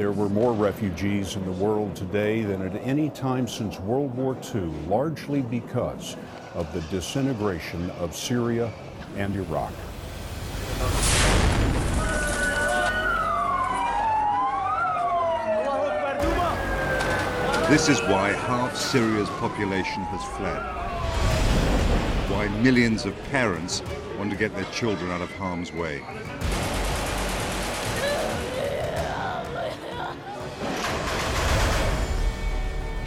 There were more refugees in the world today than at any time since World War II, largely because of the disintegration of Syria and Iraq. This is why half Syria's population has fled. Why millions of parents want to get their children out of harm's way.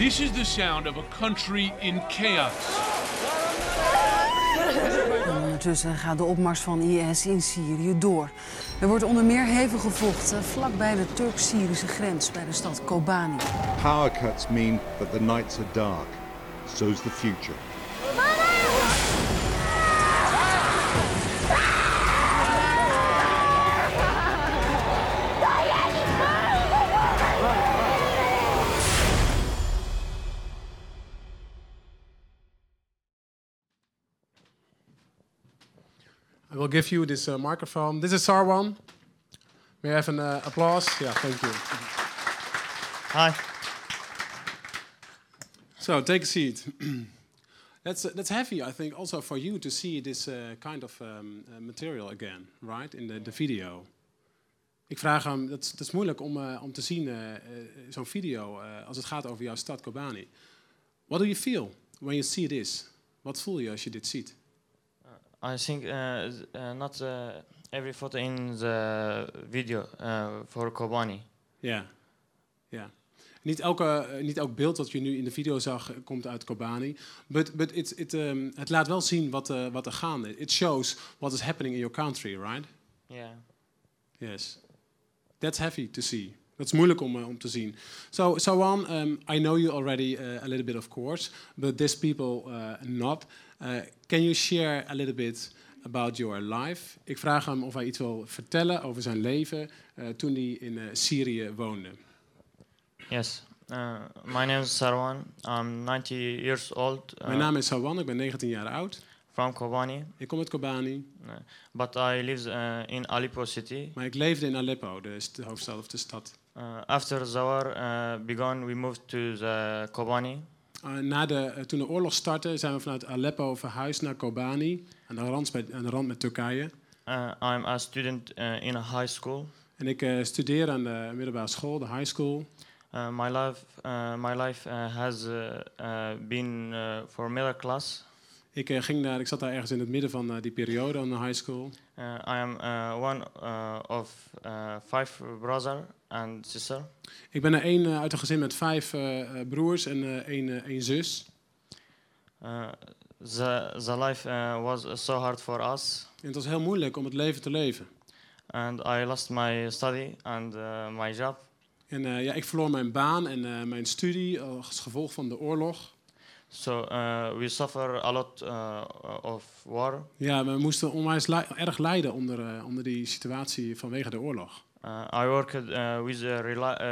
This is the sound of a country in chaos. En ondertussen gaat de opmars van IS in Syrië door. Er wordt onder meer hevig gevochten vlakbij de Turk-Syrische grens bij de stad Kobani. Power cuts mean that the nights are dark. So's the future. Give you this uh, microphone. This is Sarwan. May I have an uh, applause? Yeah, thank you. Hi. So take a seat. that's that's heavy, I think, also for you to see this uh, kind of um, uh, material again, right? In the, the video. Ik vraag hem, dat is, dat is moeilijk om, uh, om te zien, zo'n video, als het gaat over jouw stad Kobani. What do you feel when you see this? Wat voel je als je dit ziet? I think uh, uh, not uh, every photo in the video uh, for Kobani. Ja, ja. Niet, elke, niet elk beeld dat je nu in de video zag komt uit Kobani. But, but it's, it, um, het laat wel zien wat, eh, wat er gaande is. It shows what is happening in your country, right? Yeah. Yes. That's heavy to see. Dat is moeilijk om, om te zien. So, Sawan, um, I know you already uh, a little bit, of course, but these people uh, not. Uh, can you share a little bit about your life? Ik vraag hem of hij iets wil vertellen over zijn leven uh, toen hij in uh, Syrië woonde. Yes. Uh, my name is Sarwan. I'm 90 years old. Mijn naam is Sawan, ik ben 19 jaar oud. from Kobani, Ik kom uit Kobani, but I live uh, in Aleppo city. maar ik leefde in Aleppo, de, st- de hoofdstad of de stad. Uh, after the war uh, began, we moved to the Kobani. Uh, na de, eh, toen de oorlog startte, zijn we vanuit Aleppo verhuisd naar Kobani, aan de rand, bij, aan de rand met Turkije. Uh, I'm a student uh, in a high school. En ik eh, studeer aan de middelbare school, de high school. Uh, my life, uh, my life uh, has uh, uh, been uh, for middle class. Ik, eh, ging daar, ik zat daar ergens in het midden van eh, die periode aan de high school. Uh, I am uh, one uh, of five brother and sister. Ik ben er één uit een gezin met vijf broers en één, één zus. Uh, the the life was so hard for us, En het was heel moeilijk om het leven te leven. and I lost my study and my job. En ja, ik verloor mijn baan en mijn studie als gevolg van de oorlog. So uh, we suffer a lot uh, of war. Ja, we moesten onwijs li- erg lijden onder, eh, onder die situatie vanwege de oorlog. Uh, I worked uh, with a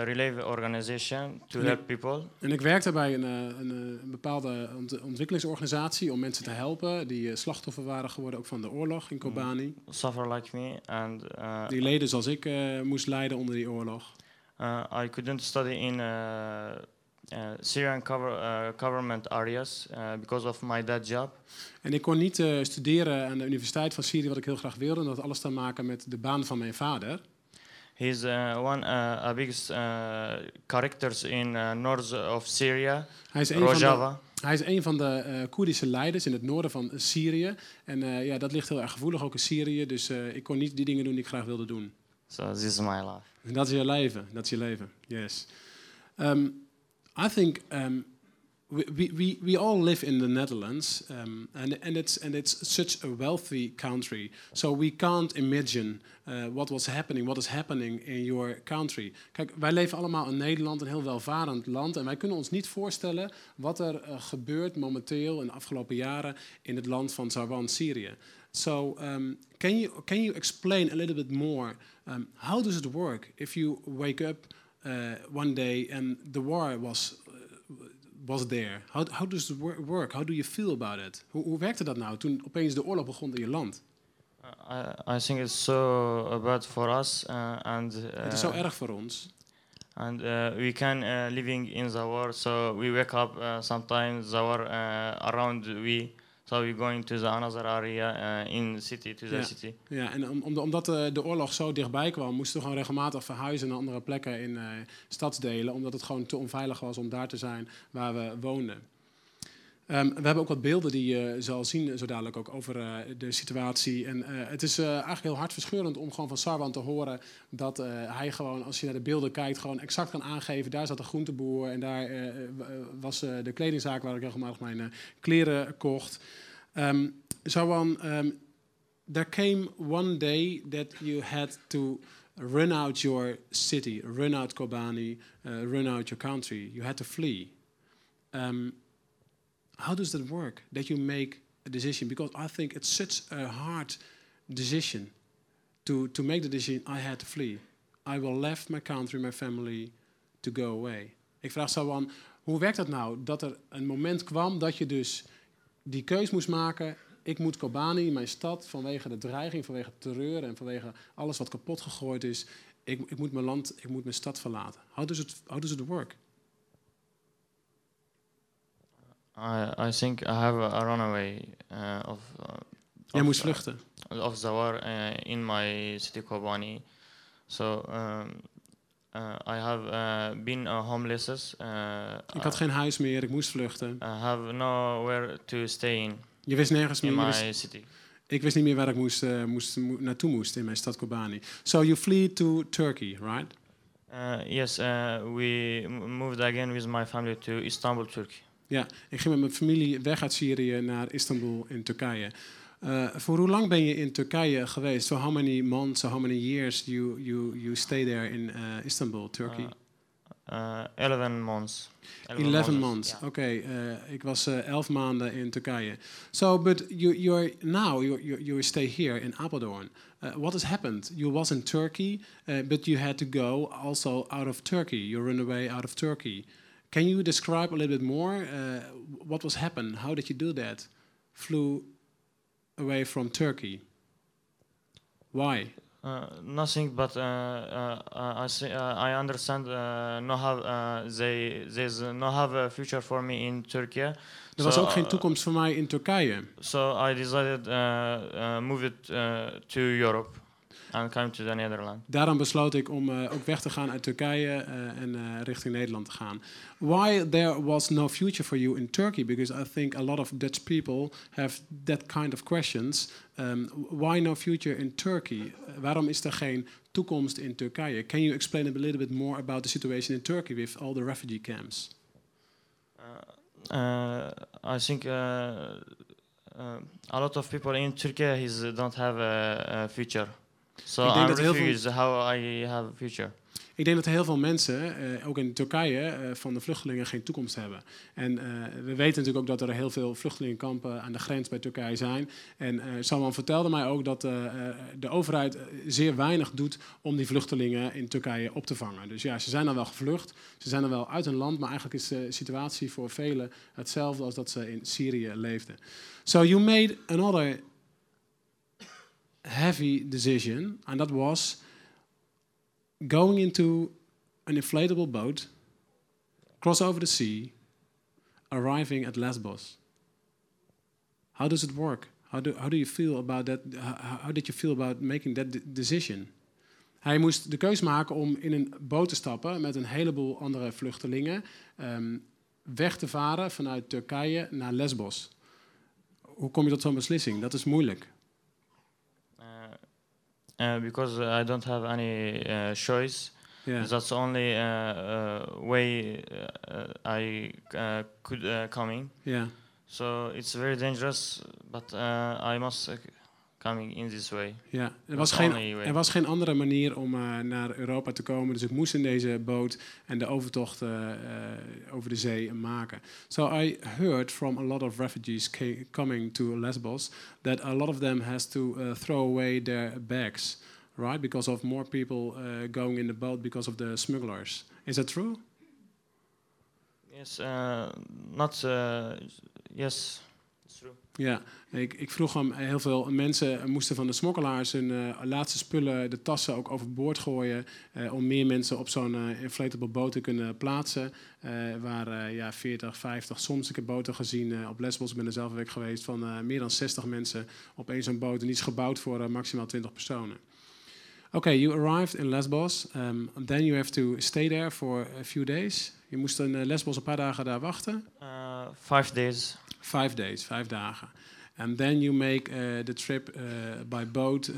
relief organization to Nee. help people. En ik werkte bij een, eh, een, eh, een bepaalde ont- ontwikkelingsorganisatie om mensen te helpen die slachtoffer waren geworden ook van de oorlog in Kobani. suffer like me, and uh, Die leden zoals ik moest lijden onder die oorlog. uh, I couldn't study in uh, uh, Syrian cover, uh, government areas uh, because of my dad job. En ik kon niet eh, studeren aan de Universiteit van Syrië wat ik heel graag wilde. En dat had alles te maken met de baan van mijn vader. He's uh, one uh, of biggest uh, characters in uh, north of Syria, Hij is een van de, Rojava. hij is een van de eh, Koerdische leiders in het noorden van Syrië. En eh, ja, dat ligt heel erg gevoelig ook in Syrië. Dus eh, ik kon niet die dingen doen die ik graag wilde doen. So this is my life. En dat is je leven. Dat is je leven. Yes. Um, I think um, we, we, we, all live in the Netherlands, um, and, and, it's, and it's such a wealthy country. So we can't imagine uh, what was happening, what is happening in your country. Kijk, wij leven allemaal in Nederland, een heel welvarend land. En wij kunnen ons niet voorstellen wat er uh, gebeurt momenteel in de afgelopen jaren in het land van Zarwan, Syrië. So um, can, you, can you explain a little bit more? Um, how does it work if you wake up one day and the war was, uh, was there? How, how does it wor- work? How do you feel about it? Hoe, hoe werkte dat nou toen opeens de oorlog begon in je land? Uh, I, I think it's so bad for us, uh, and Het is zo uh, erg voor ons. and uh, we can uh, living in the war, So we wake up uh, sometimes Zawar uh, around we. So we going to the another area uh, in the city to the Ja. city. Ja, en om, om- omdat de, de oorlog zo dichtbij kwam, moesten we gewoon regelmatig verhuizen naar andere plekken in eh, stadsdelen, omdat het gewoon te onveilig was om daar te zijn waar we woonden. Ehm, we hebben ook wat beelden die je zal zien zo dadelijk ook over eh, de situatie. En eh, het is eh, eigenlijk heel hartverscheurend om gewoon van Sarwan te horen dat eh, hij gewoon, als je naar de beelden kijkt, gewoon exact kan aangeven. Daar zat de groenteboer en daar eh, was eh, de kledingzaak waar ik regelmatig mijn eh, kleren kocht. Ehm Sarwan, ehm, there came one day that you had to run out your city, run out Kobani, run out your country. You had to flee. Um, how does that work? That you make a decision? Because I think it's such a hard decision to, to make the decision. I had to flee. I will left my country, my family, to go away. Ik vraag aan, hoe werkt dat nou? Dat er een moment kwam dat je dus die keus moest maken. Ik moet Kobani, mijn stad, vanwege de dreiging, vanwege terreur en vanwege alles wat kapot gegooid is. Ik, ik moet mijn land, ik moet mijn stad verlaten. How does it, how does it work? I, I think I have a runaway uh, of uh, Jij moest uh, vluchten. of Zawar uh, in my city Kobani. So um, uh, I have uh, been uh, homeless. Uh, Ik had geen huis meer, ik moest vluchten. I have nowhere to stay in Je wist nergens meer. in my wist- city. ik wist niet meer waar ik moest, eh, moest, mo- naartoe moest in mijn stad Kobani. So you flee to Turkey, right? Uh, yes, uh, we moved again with my family to Istanbul, Turkey. Ja, ik ging met mijn familie weg uit Syrië naar Istanbul in Turkije. Eh, voor hoe lang ben je in Turkije geweest? So how many months, so how many years you, you, you stay there in uh, Istanbul, Turkey? Uh, 11 months. 11 months. yeah. Oké, eh, ik was eh, 11 maanden in Turkije. So, but you, you're now you you you stay here in Apeldoorn. Uh, what has happened? You was in Turkey, uh, but you had to go also out of Turkey. You run away out of Turkey. Can you describe a little bit more? Uh, what was happened? How did you do that? Flew away from Turkey. Why? Uh, nothing, but uh, uh, I see, uh, I understand. Uh, no have uh, they there's no have a future for me in Turkey. Er was So, ook geen uh, toekomst voor mij in Turkije. So I decided uh, uh, move it uh, to Europe and come to the Netherlands. Daarom besloot ik om eh, ook weg te gaan uit Turkije eh, en eh, richting Nederland te gaan. Why there was no future for you in Turkey? Because I think a lot of Dutch people have that kind of questions. Um, why no future in Turkey? Waarom is er geen toekomst in Turkije? Can you explain a little bit more about the situation in Turkey with all the refugee camps? Uh, I think uh, uh, a lot of people in Turkey is, don't have a, a future. So Ik denk I'm dat heel veel- how I have a future. Ik denk dat heel veel mensen, eh, ook in Turkije, eh, van de vluchtelingen geen toekomst hebben. En eh, we weten natuurlijk ook dat er heel veel vluchtelingenkampen aan de grens bij Turkije zijn. En Salman vertelde mij ook dat de overheid zeer weinig doet om die vluchtelingen in Turkije op te vangen. Dus ja, ze zijn dan wel gevlucht, ze zijn dan wel uit hun land, maar eigenlijk is de situatie voor velen hetzelfde als dat ze in Syrië leefden. So you made another heavy decision, and that was going into an inflatable boat, cross over the sea, arriving at Lesbos. How does it work? How do, how do you feel about that? How, did you feel about making that de- decision? Hij moest de keus maken om in een boot te stappen met een heleboel andere vluchtelingen, ehm, weg te varen vanuit Turkije naar Lesbos. Hoe kom je tot zo'n beslissing? Dat is moeilijk. Uh, because I don't have any uh, choice. Ja. That's the only uh, uh, way I uh, could uh, coming. Ja. So it's very dangerous, but uh, I must coming in this way. Ja, er was, geen, er was geen andere manier om eh, naar Europa te komen. Dus ik moest in deze boot en de overtocht eh, over de zee maken. So I heard from a lot of refugees coming to Lesbos that a lot of them has to uh, throw away their bags, right? Because of more people uh, going in the boat because of the smugglers. Is that true? Yes, uh, not uh, yes. Ja, ik, ik vroeg hem, heel veel mensen moesten van de smokkelaars hun eh, laatste spullen, de tassen ook overboord gooien. eh, om meer mensen op zo'n eh, inflatable boot te kunnen plaatsen. Eh waar eh, ja, 40, 50, soms ik heb boten gezien eh, op Lesbos, ik ben er zelf weg geweest, van eh, meer dan 60 mensen op één zo'n boot. En die is gebouwd voor eh, maximaal 20 personen. Okay, you arrived in Lesbos. Um, then you have to stay there for a few days. Je moest in eh, Lesbos een paar dagen daar wachten. Five days. Five days, vijf dagen. And then you make uh, the trip uh, by boat uh,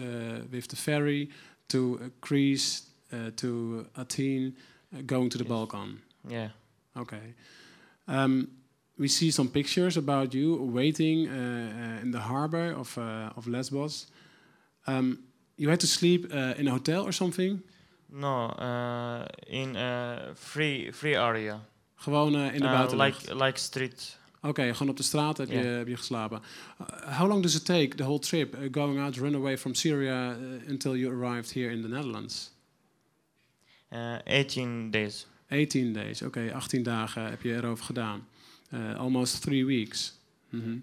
with the ferry to Greece, uh, to Athene, uh, going to the Yes. Balkan. Yeah. Okay. Um, we see some pictures about you waiting uh, uh, in the harbor of, uh, of Lesbos. Um, you had to sleep uh, in a hotel or something? No, in a free free area. Gewoon uh, in de buitenlucht? like like street. Oké, gewoon op de straat heb, je, heb je geslapen. Uh, how long does it take, the whole trip, uh, going out, run away from Syria uh, until you arrived here in the Netherlands? Uh, 18 days. 18 days, oké, 18 dagen heb je erover gedaan. Almost three weeks. Mhm.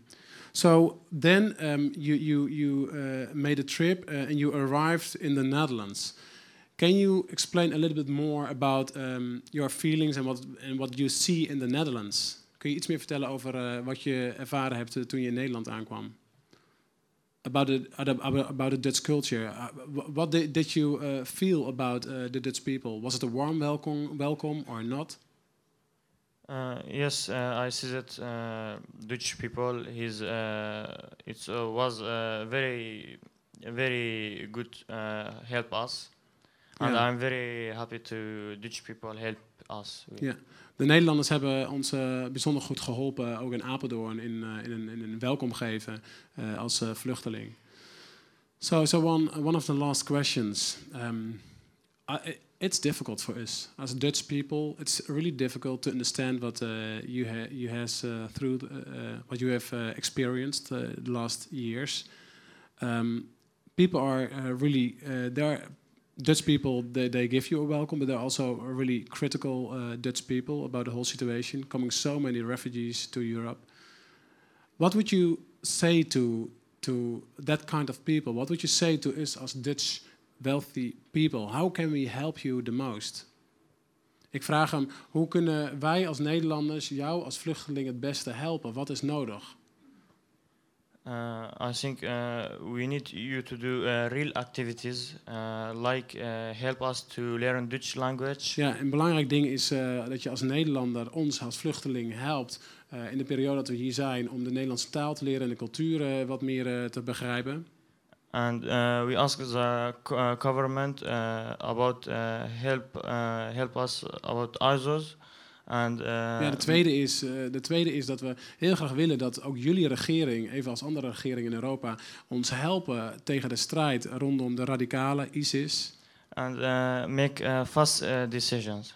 So then um, you, you, you made a trip and you arrived in the Netherlands. Can you explain a little bit more about um, your feelings and what, and what you see in the Netherlands? Kun je iets meer vertellen over uh, wat je ervaren hebt uh, toen je in Nederland aankwam? About the, about, about the Dutch culture. Uh, wh- what did, did you uh, feel about uh, the Dutch people? Was it a warm welcome, welcome or not? Uh, yes, uh, I see that uh, Dutch people. Uh, it uh, was uh, very very good uh, help us, and Yeah. I'm very happy to Dutch people help us. Ja. De Nederlanders hebben ons eh, bijzonder goed geholpen, ook in Apeldoorn, in, eh, in, een, in een welkom geven eh, als vluchteling. So, so one, one of the last questions. Um, I, it's difficult for us as Dutch people. It's really difficult to understand what you ha you has through uh, what you have experienced the last years. Um, people are really there. Dutch people they, they give you a welcome, but they're also really critical uh, Dutch people about the whole situation. Coming so many refugees to Europe. What would you say to to that kind of people? What would you say to us as Dutch wealthy people? How can we help you the most? Ik vraag hem, hoe kunnen wij als Nederlanders jou als vluchteling het beste helpen? Wat is nodig? Uh, I think uh, we need you to do uh, real activities, uh, like uh, help us to learn Dutch language. Ja, een belangrijk ding is eh, dat je als Nederlander ons als vluchteling helpt in de periode dat we hier zijn om de Nederlandse taal te leren en de cultuur wat meer te begrijpen. And uh, we ask the uh, government uh, about uh, help uh, help us about ISOs. And uh, ja, de, tweede is, eh, de tweede is dat we heel graag willen dat ook jullie regering, even als andere regeringen in Europa, ons helpen tegen de strijd rondom de radicale ISIS. and uh, make fast decisions.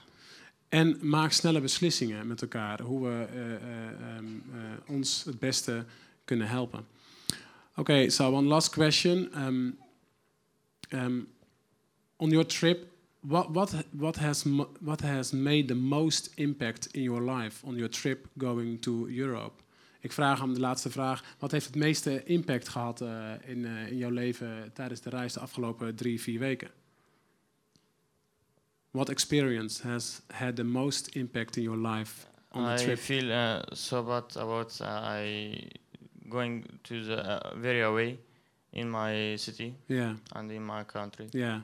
En maak snelle beslissingen met elkaar hoe we eh, eh, ehm, eh, ons het beste kunnen helpen. Okay, so one last question. Um, um, on your trip, what, what, what, has, what has made the most impact in your life on your trip going to Europe? Ik vraag hem de laatste vraag. Wat heeft het meeste impact gehad eh, in, eh, in jouw leven tijdens de reis de afgelopen drie, vier weken? What experience has had the most impact in your life on I the trip? feel uh, so bad about uh, I going to the uh, very away in my city Yeah, and in my country. yeah.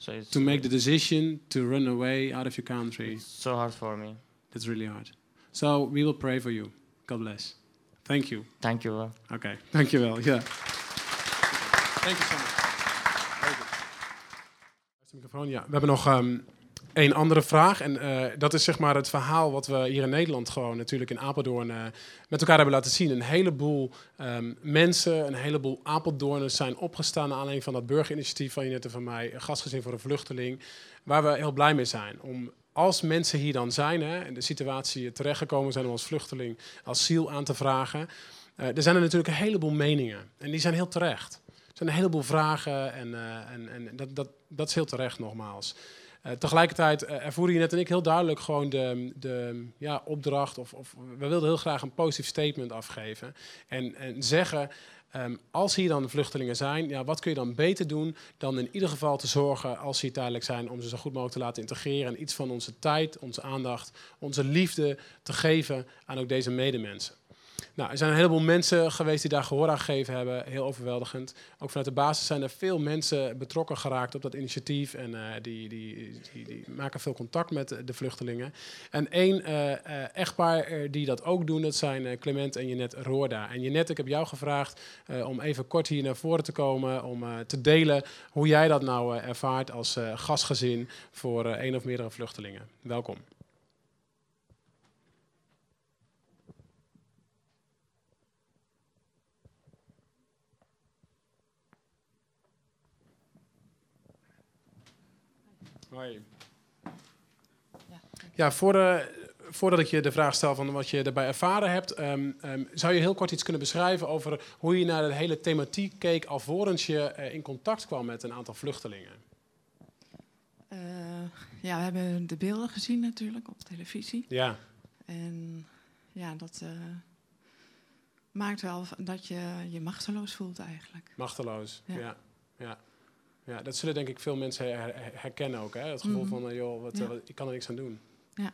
So it's To make the decision to run away out of your country, it's so hard for me. that's really hard. So we will pray for you. God bless. Thank you. Thank you. uh, Okay, dankjewel. Yeah. Thank you so much. Microfoon, ja. We hebben nog ehm een andere vraag. En eh, dat is zeg maar het verhaal wat we hier in Nederland gewoon natuurlijk in Apeldoorn eh, met elkaar hebben laten zien. Een heleboel ehm, mensen, een heleboel Apeldoorners zijn opgestaan aanleiding van dat burgerinitiatief van je net en van mij, gastgezin voor een vluchteling, waar we heel blij mee zijn. Om als mensen hier dan zijn, hè, de situatie terechtgekomen zijn om als vluchteling asiel aan te vragen, eh, er zijn er natuurlijk een heleboel meningen. En die zijn heel terecht. Er zijn een heleboel vragen en, en, en dat, dat, dat is heel terecht nogmaals. Uh, tegelijkertijd uh, ervoeren je net en ik heel duidelijk gewoon de, de ja, opdracht. Of, of, we wilden heel graag een positief statement afgeven. En, en zeggen. Um, als hier dan vluchtelingen zijn, ja, wat kun je dan beter doen dan in ieder geval te zorgen, als ze hier tijdelijk zijn, om ze zo goed mogelijk te laten integreren en iets van onze tijd, onze aandacht, onze liefde te geven aan ook deze medemensen. Nou, er zijn een heleboel mensen geweest die daar gehoor aan gegeven hebben. Heel overweldigend. Ook vanuit de basis zijn er veel mensen betrokken geraakt op dat initiatief. En uh, die, die, die, die, maken veel contact met de vluchtelingen. En één uh, uh, echtpaar die dat ook doen, dat zijn Clement en Jenet Roorda. En Jenet, ik heb jou gevraagd om even kort hier naar voren te komen. Om te delen hoe jij dat nou ervaart als gastgezin voor één of meerdere vluchtelingen. Welkom. Hoi. Ja, voor de, voordat ik je de vraag stel van wat je erbij ervaren hebt, um, um, zou je heel kort iets kunnen beschrijven over hoe je naar de hele thematiek keek alvorens je uh, in contact kwam met een aantal vluchtelingen? Uh, ja, we hebben de beelden gezien natuurlijk op televisie. Ja. En ja, dat uh, maakt wel dat je je machteloos voelt eigenlijk. Machteloos, ja. ja. ja. Ja, dat zullen denk ik veel mensen herkennen ook. Hè? Het gevoel mm van, uh, joh, wat, ja. uh, ik kan er niks aan doen. Ja,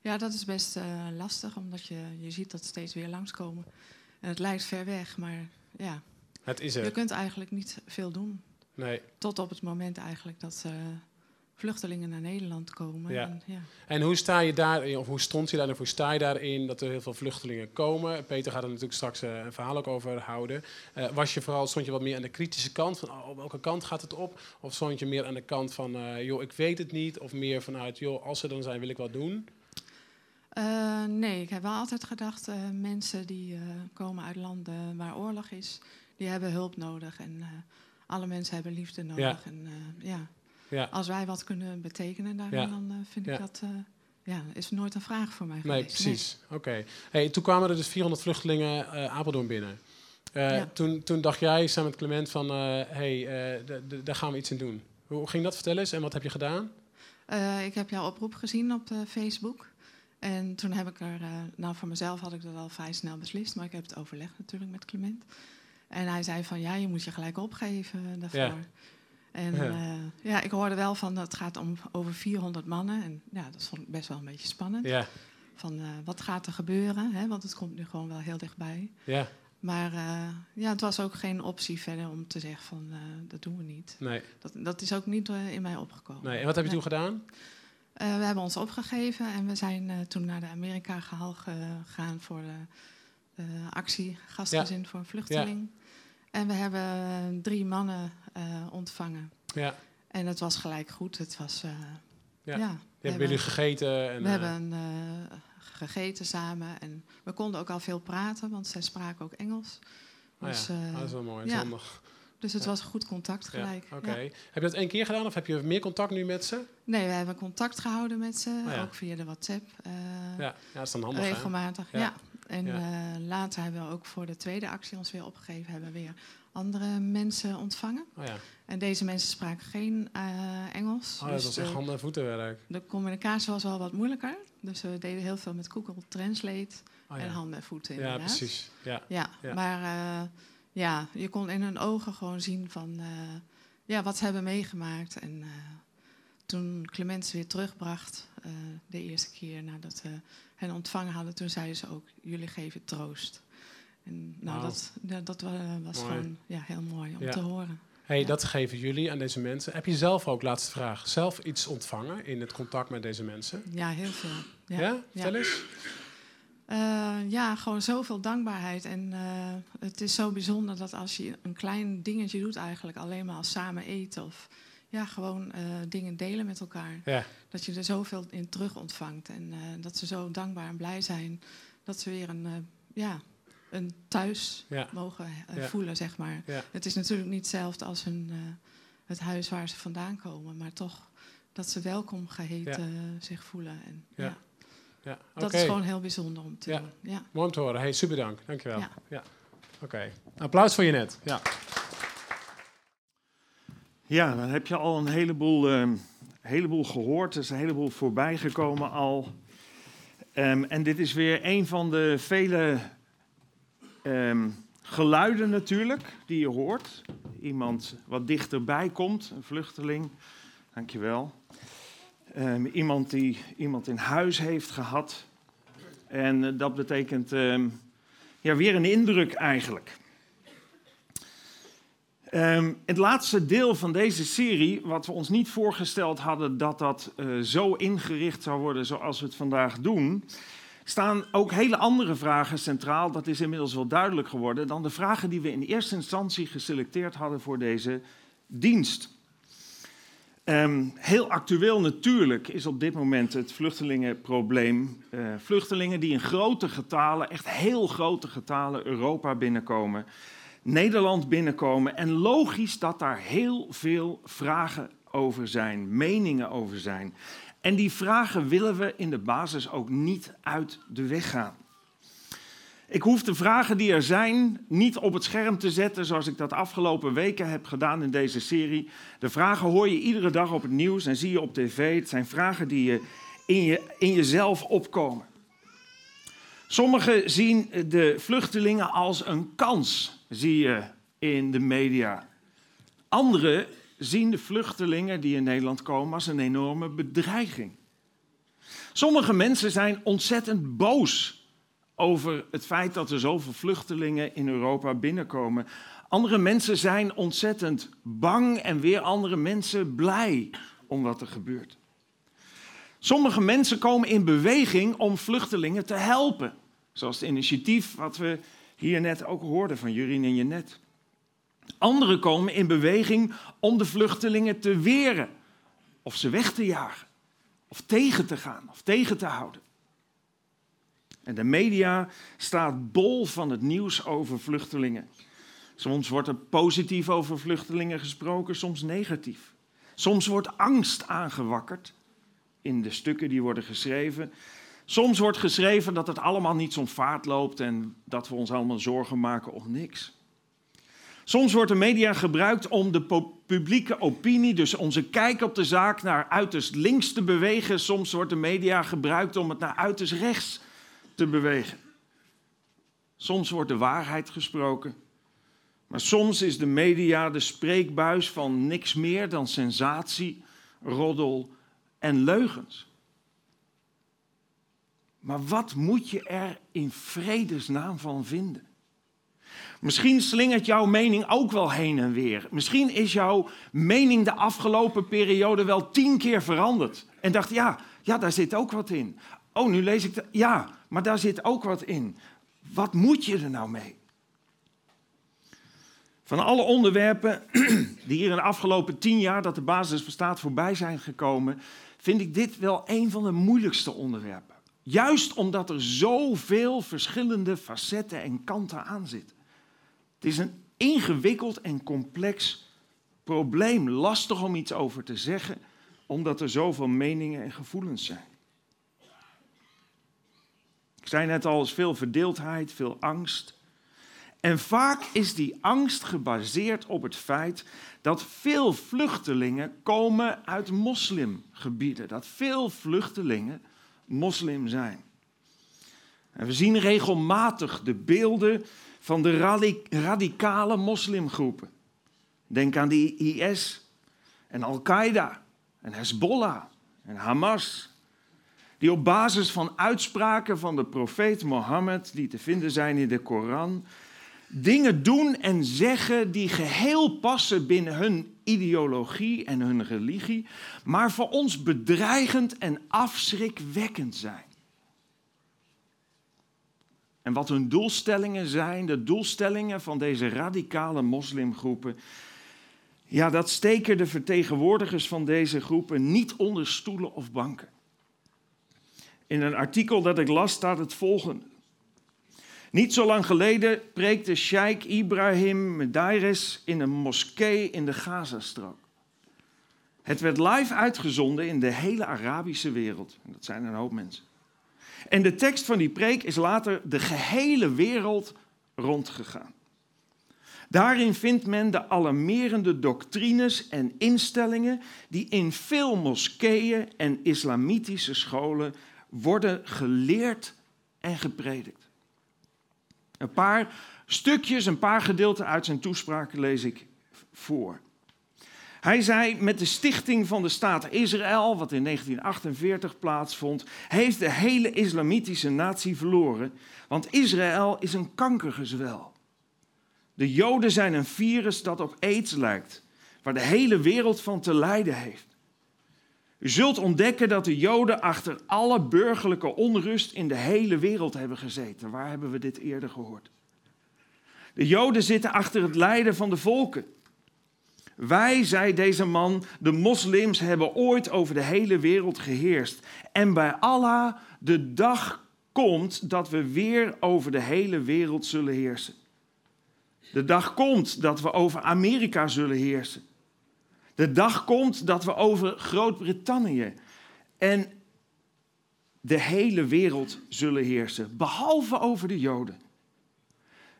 ja dat is best uh, lastig, omdat je, je ziet dat steeds weer langskomen. En het lijkt ver weg, maar ja. Het is er. Je kunt eigenlijk niet veel doen. Nee. Tot op het moment eigenlijk dat vluchtelingen naar Nederland komen. Ja. En, ja. en hoe sta je daarin, of hoe stond je daar en hoe sta je daarin dat er heel veel vluchtelingen komen? Peter gaat er natuurlijk straks uh, een verhaal ook over houden. Uh, was je vooral, stond je wat meer aan de kritische kant van oh, welke kant gaat het op? Of stond je meer aan de kant van uh, joh, ik weet het niet? Of meer vanuit joh, als ze dan zijn, wil ik wat doen? nee, ik heb wel altijd gedacht, mensen die komen uit landen waar oorlog is, die hebben hulp nodig. En alle mensen hebben liefde nodig. Ja. En, ja. Ja. Als wij wat kunnen betekenen daarin, ja. dan uh, vind ik dat... Uh, ja, is nooit een vraag voor mij Nee, geweest. precies. Oké. Hey, toen kwamen er dus 400 vluchtelingen eh Apeldoorn binnen. Eh, toen, toen dacht jij samen met Clement van, eh hey, eh, daar gaan we iets in doen. Hoe ging dat? Vertel eens. En wat heb je gedaan? Eh, ik heb jouw oproep gezien op eh, Facebook. En toen heb ik er... eh, nou, voor mezelf had ik dat al vrij snel beslist. Maar ik heb het overlegd natuurlijk met Clement. En hij zei van, ja, je moet je gelijk opgeven daarvoor. Ja. En Ja. ja. ja, ik hoorde wel van, dat het gaat om over 400 mannen. En ja, dat vond ik best wel een beetje spannend. Ja, Van, eh, wat gaat er gebeuren? Hè? Want het komt nu gewoon wel heel dichtbij. ja, Maar eh, ja, het was ook geen optie verder om te zeggen van, eh, dat doen we niet. nee. Dat, dat is ook niet eh, in mij opgekomen. nee. En wat heb je Nee. toen gedaan? Eh, we hebben ons opgegeven en we zijn eh, toen naar de Amerika gehaal gegaan voor de eh, actie Gastgezin voor een vluchteling. En we hebben eh, drie mannen eh, ontvangen. Ja. En het was gelijk goed. Het was, eh, Ja. ja. We hebben jullie gegeten? En, we eh, hebben gegeten samen en we konden ook al veel praten, want zij spraken ook Engels. Dus, ja. eh, Oh, dat is wel mooi. ja. Zondag. dus het Ja. was goed contact Ja. gelijk. Oké. Ja. Heb je dat één keer gedaan of heb je meer contact nu met ze? Nee, we hebben contact gehouden met ze, ja. ook via de WhatsApp. eh, Ja, ja dat is dan handig. regelmatig. Ja. Ja. En Ja. later hebben we ook voor de tweede actie ons weer opgegeven, hebben we weer andere mensen ontvangen. Oh ja. En deze mensen spraken geen eh, Engels. Oh, dat dus was de, echt handen- en voetenwerk. de communicatie was wel wat moeilijker. Dus we deden heel veel met Google Translate Oh, en ja. handen en voeten ja, inderdaad. precies. Ja. Ja, Ja. maar eh, ja, je kon in hun ogen gewoon zien van eh, ja, wat ze hebben meegemaakt. En toen Clement ze weer terugbracht, de eerste keer nadat we hen ontvangen hadden, toen zeiden ze ook, jullie geven troost. En nou, dat, dat wa- was Mooi. gewoon ja, heel mooi om Ja. te horen. Hey, Ja. dat geven jullie aan deze mensen. Heb je zelf ook, laatste vraag, zelf iets ontvangen in het contact met deze mensen? Ja, heel veel. Ja? Ja, Vertel eens. Eh, ja, gewoon zoveel dankbaarheid. En eh, het is zo bijzonder dat als je een klein dingetje doet, eigenlijk alleen maar als samen eten of ja, gewoon eh, dingen delen met elkaar, Ja, dat je er zoveel in terug ontvangt. En dat ze zo dankbaar en blij zijn dat ze weer een, ja, een thuis ja, mogen eh, Ja. voelen, zeg maar. ja. Het is natuurlijk niet hetzelfde als hun, eh, het huis waar ze vandaan komen, maar toch dat ze welkom geheten eh, zich voelen. En, Ja. ja. ja. Dat is gewoon heel bijzonder om te Ja. doen. Ja. mooi om te horen. Hey, super dank. Dankjewel. Ja. Ja. Oké. Applaus voor je net. Ja. Ja, dan heb je al een heleboel, eh, heleboel gehoord, er is een heleboel voorbij gekomen al. Ehm, en dit is weer een van de vele ehm, geluiden natuurlijk die je hoort. Iemand wat dichterbij komt, een vluchteling. Dankjewel. Um, iemand die iemand in huis heeft gehad. En eh, dat betekent ja, weer een indruk eigenlijk. Het laatste deel van deze serie, wat we ons niet voorgesteld hadden dat dat uh, zo ingericht zou worden zoals we het vandaag doen, staan ook hele andere vragen centraal, dat is inmiddels wel duidelijk geworden, dan de vragen die we in eerste instantie geselecteerd hadden voor deze dienst. Um, heel actueel natuurlijk is op dit moment het vluchtelingenprobleem. Uh, vluchtelingen die in grote getalen, echt heel grote getalen, Europa binnenkomen. Nederland binnenkomen. En logisch dat daar heel veel vragen over zijn, meningen over zijn. En die vragen willen we in de basis ook niet uit de weg gaan. Ik hoef de vragen die er zijn niet op het scherm te zetten zoals ik dat afgelopen weken heb gedaan in deze serie. De vragen hoor je iedere dag op het nieuws en zie je op tv. Het zijn vragen die je in, je, in jezelf opkomen. Sommigen zien de vluchtelingen als een kans, zie je in de media. Anderen zien de vluchtelingen die in Nederland komen als een enorme bedreiging. Sommige mensen zijn ontzettend boos over het feit dat er zoveel vluchtelingen in Europa binnenkomen. Andere mensen zijn ontzettend bang en weer andere mensen blij om wat er gebeurt. Sommige mensen komen in beweging om vluchtelingen te helpen. Zoals het initiatief wat we hier net ook hoorden van Jurien en Jenet. Anderen komen in beweging om de vluchtelingen te weren. Of ze weg te jagen. Of tegen te gaan. Of tegen te houden. En de media staat bol van het nieuws over vluchtelingen. Soms wordt er positief over vluchtelingen gesproken, soms negatief. Soms wordt angst aangewakkerd in de stukken die worden geschreven. Soms wordt geschreven dat het allemaal niet zo'n vaart loopt en dat we ons allemaal zorgen maken om niks. Soms wordt de media gebruikt om de publieke opinie, dus onze kijk op de zaak, naar uiterst links te bewegen. Soms wordt de media gebruikt om het naar uiterst rechts te bewegen. Soms wordt de waarheid gesproken, maar soms is de media de spreekbuis van niks meer dan sensatie, roddel en leugens. Maar wat moet je er in vredesnaam van vinden? Misschien slingert jouw mening ook wel heen en weer. Misschien is jouw mening de afgelopen periode wel tien keer veranderd. En dacht, ja, ja, daar zit ook wat in. Oh, nu lees ik, de, ja, maar daar zit ook wat in. Wat moet je er nou mee? Van alle onderwerpen die hier in de afgelopen tien jaar dat de basis bestaat voorbij zijn gekomen, vind ik dit wel een van de moeilijkste onderwerpen. Juist omdat er zoveel verschillende facetten en kanten aan zitten. Het is een ingewikkeld en complex probleem. Lastig om iets over te zeggen, omdat er zoveel meningen en gevoelens zijn. Ik zei net al, is veel verdeeldheid, veel angst. En vaak is die angst gebaseerd op het feit dat veel vluchtelingen komen uit moslimgebieden. Dat veel vluchtelingen moslim zijn. En we zien regelmatig de beelden van de radicale moslimgroepen. Denk aan de IS en Al-Qaeda en Hezbollah en Hamas. Die op basis van uitspraken van de profeet Mohammed, die te vinden zijn in de Koran, dingen doen en zeggen die geheel passen binnen hun ideologie en hun religie, maar voor ons bedreigend en afschrikwekkend zijn. En wat hun doelstellingen zijn, de doelstellingen van deze radicale moslimgroepen, ja, dat steken de vertegenwoordigers van deze groepen niet onder stoelen of banken. In een artikel dat ik las staat het volgende. Niet zo lang geleden preekte Sheikh Ibrahim Medairis in een moskee in de Gazastrook. Het werd live uitgezonden in de hele Arabische wereld. Dat zijn een hoop mensen. En de tekst van die preek is later de gehele wereld rondgegaan. Daarin vindt men de alarmerende doctrines en instellingen die in veel moskeeën en islamitische scholen worden geleerd en gepredikt. Een paar stukjes, een paar gedeelten uit zijn toespraak lees ik voor. Hij zei, met de stichting van de staat Israël, wat in 1948 plaatsvond, heeft de hele islamitische natie verloren, want Israël is een kankergezwel. De Joden zijn een virus dat op aids lijkt, waar de hele wereld van te lijden heeft. U zult ontdekken dat de Joden achter alle burgerlijke onrust in de hele wereld hebben gezeten. Waar hebben we dit eerder gehoord? De Joden zitten achter het lijden van de volken. Wij, zei deze man, de moslims hebben ooit over de hele wereld geheerst. En bij Allah, de dag komt dat we weer over de hele wereld zullen heersen. De dag komt dat we over Amerika zullen heersen. De dag komt dat we over Groot-Brittannië en de hele wereld zullen heersen, behalve over de Joden.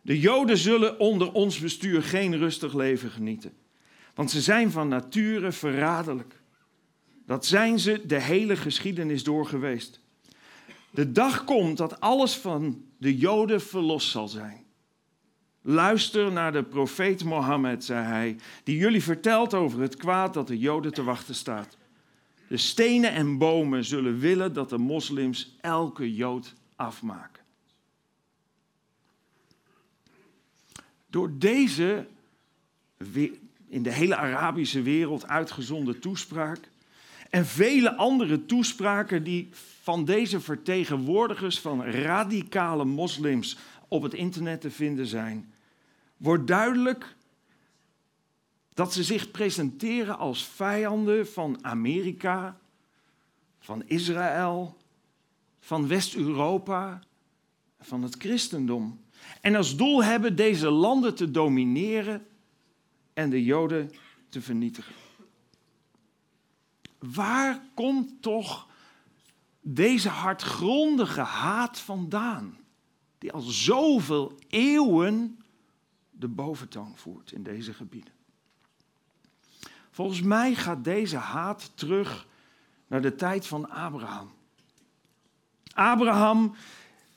De Joden zullen onder ons bestuur geen rustig leven genieten, want ze zijn van nature verraderlijk. Dat zijn ze de hele geschiedenis door geweest. De dag komt dat alles van de Joden verlost zal zijn. Luister naar de profeet Mohammed, zei hij, die jullie vertelt over het kwaad dat de Joden te wachten staat. De stenen en bomen zullen willen dat de moslims elke Jood afmaken. Door deze in de hele Arabische wereld uitgezonden toespraak en vele andere toespraken die van deze vertegenwoordigers van radicale moslims op het internet te vinden zijn, wordt duidelijk dat ze zich presenteren als vijanden van Amerika, van Israël, van West-Europa, van het christendom. En als doel hebben deze landen te domineren en de Joden te vernietigen. Waar komt toch deze hardgrondige haat vandaan, die al zoveel eeuwen de boventoon voert in deze gebieden? Volgens mij gaat deze haat terug naar de tijd van Abraham. Abraham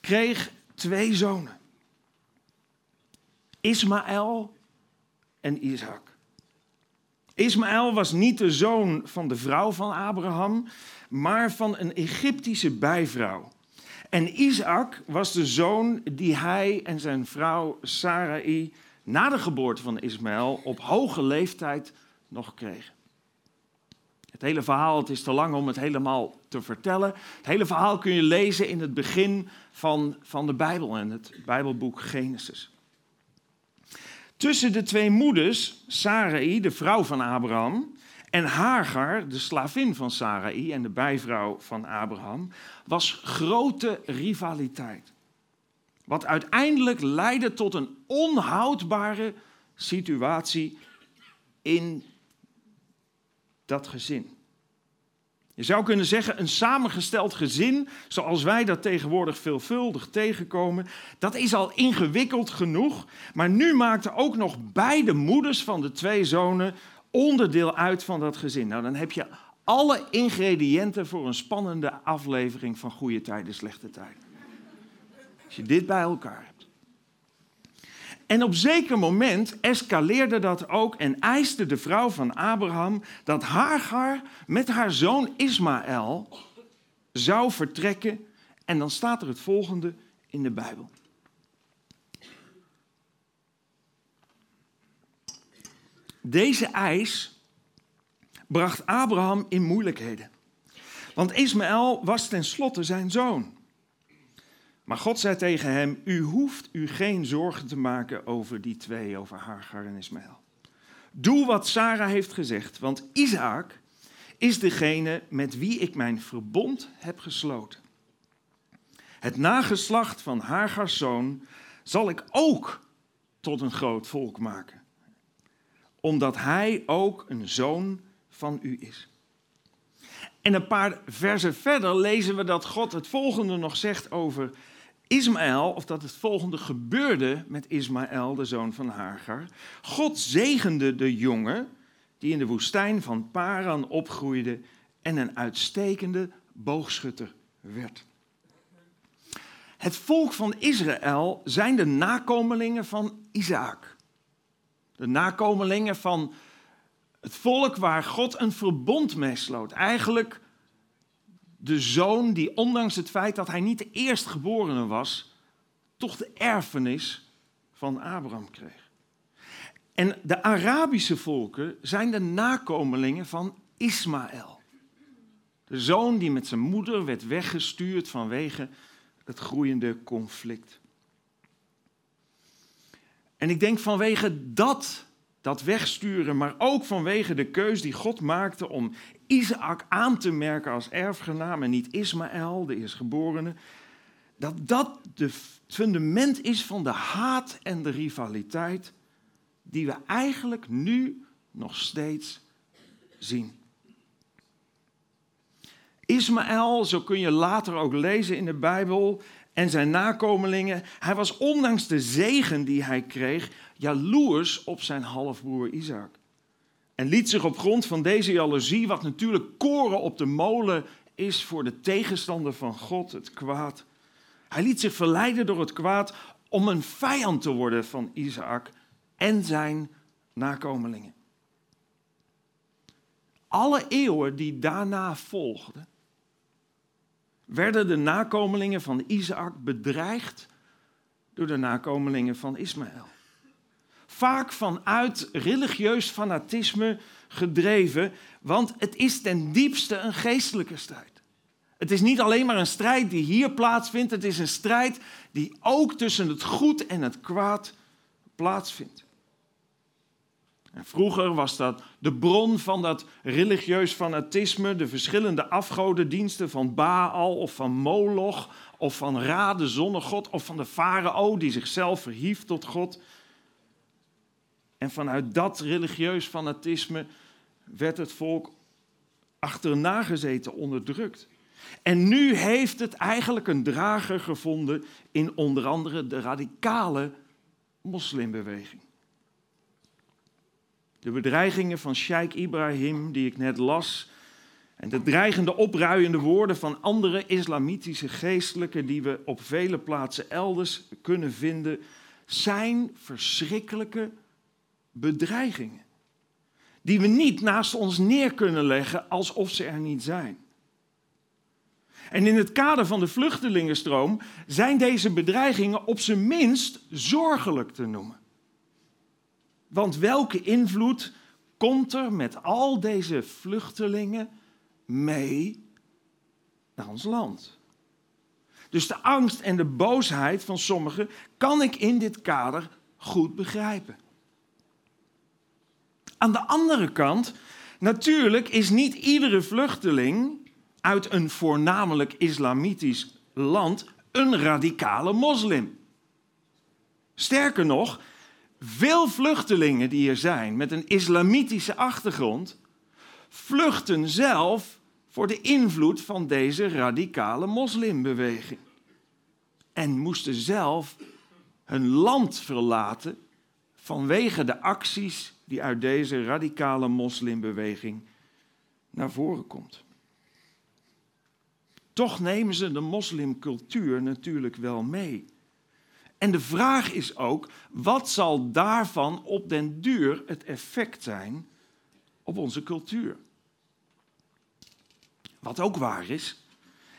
kreeg twee zonen. Ismaël en Isaac. Ismaël was niet de zoon van de vrouw van Abraham, maar van een Egyptische bijvrouw. En Isaac was de zoon die hij en zijn vrouw Sarai na de geboorte van Ismaël op hoge leeftijd nog kregen. Het hele verhaal, het is te lang om het helemaal te vertellen. Het hele verhaal kun je lezen in het begin van, van de Bijbel en het Bijbelboek Genesis. Tussen de twee moeders, Sarai, de vrouw van Abraham, en Hagar, de slavin van Sarai en de bijvrouw van Abraham, was grote rivaliteit. Wat uiteindelijk leidde tot een onhoudbare situatie in dat gezin. Je zou kunnen zeggen, een samengesteld gezin, zoals wij dat tegenwoordig veelvuldig tegenkomen, dat is al ingewikkeld genoeg. Maar nu maakten ook nog beide moeders van de twee zonen onderdeel uit van dat gezin. Nou, dan heb je alle ingrediënten voor een spannende aflevering van goede tijden, slechte tijden. Als je dit bij elkaar hebt. En op zeker moment escaleerde dat ook en eiste de vrouw van Abraham dat Hagar met haar zoon Ismaël zou vertrekken. En dan staat er het volgende in de Bijbel. Deze eis bracht Abraham in moeilijkheden. Want Ismaël was tenslotte zijn zoon. Maar God zei tegen hem: U hoeft u geen zorgen te maken over die twee, over Hagar en Ismaël. Doe wat Sarah heeft gezegd, want Isaac is degene met wie ik mijn verbond heb gesloten. Het nageslacht van Hagars zoon zal ik ook tot een groot volk maken, omdat hij ook een zoon van u is. En een paar versen verder lezen we dat God het volgende nog zegt over Ismaël, of dat het volgende gebeurde met Ismaël, de zoon van Hagar. God zegende de jongen die in de woestijn van Paran opgroeide en een uitstekende boogschutter werd. Het volk van Israël zijn de nakomelingen van Isaac. De nakomelingen van het volk waar God een verbond mee sloot. Eigenlijk de zoon die ondanks het feit dat hij niet de eerstgeborene was, toch de erfenis van Abraham kreeg. En de Arabische volken zijn de nakomelingen van Ismaël. De zoon die met zijn moeder werd weggestuurd vanwege het groeiende conflict. En ik denk vanwege dat, dat wegsturen, maar ook vanwege de keus die God maakte om Isaac aan te merken als erfgenaam en niet Ismaël, de eerstgeborene, dat dat het fundament is van de haat en de rivaliteit die we eigenlijk nu nog steeds zien. Ismaël, zo kun je later ook lezen in de Bijbel, en zijn nakomelingen, hij was ondanks de zegen die hij kreeg, jaloers op zijn halfbroer Isaac. En liet zich op grond van deze jaloezie, wat natuurlijk koren op de molen is voor de tegenstander van God, het kwaad. Hij liet zich verleiden door het kwaad om een vijand te worden van Isaac en zijn nakomelingen. Alle eeuwen die daarna volgden, werden de nakomelingen van Isaac bedreigd door de nakomelingen van Ismaël. Vaak vanuit religieus fanatisme gedreven, want het is ten diepste een geestelijke strijd. Het is niet alleen maar een strijd die hier plaatsvindt, het is een strijd die ook tussen het goed en het kwaad plaatsvindt. En vroeger was dat de bron van dat religieus fanatisme, de verschillende afgodendiensten van Baal of van Moloch of van Ra, de zonnegod, of van de farao die zichzelf verhief tot God. En vanuit dat religieus fanatisme werd het volk achterna gezeten, onderdrukt. En nu heeft het eigenlijk een drager gevonden in onder andere de radicale moslimbeweging. De bedreigingen van Sheikh Ibrahim, die ik net las, en de dreigende opruiende woorden van andere islamitische geestelijken die we op vele plaatsen elders kunnen vinden, zijn verschrikkelijke bedreigingen. Die we niet naast ons neer kunnen leggen alsof ze er niet zijn. En in het kader van de vluchtelingenstroom zijn deze bedreigingen op zijn minst zorgelijk te noemen. Want welke invloed komt er met al deze vluchtelingen mee naar ons land? Dus de angst en de boosheid van sommigen kan ik in dit kader goed begrijpen. Aan de andere kant, natuurlijk is niet iedere vluchteling uit een voornamelijk islamitisch land een radicale moslim. Sterker nog, veel vluchtelingen die er zijn met een islamitische achtergrond, vluchten zelf voor de invloed van deze radicale moslimbeweging. En moesten zelf hun land verlaten vanwege de acties die uit deze radicale moslimbeweging naar voren komt. Toch nemen ze de moslimcultuur natuurlijk wel mee. En de vraag is ook, wat zal daarvan op den duur het effect zijn op onze cultuur? Wat ook waar is,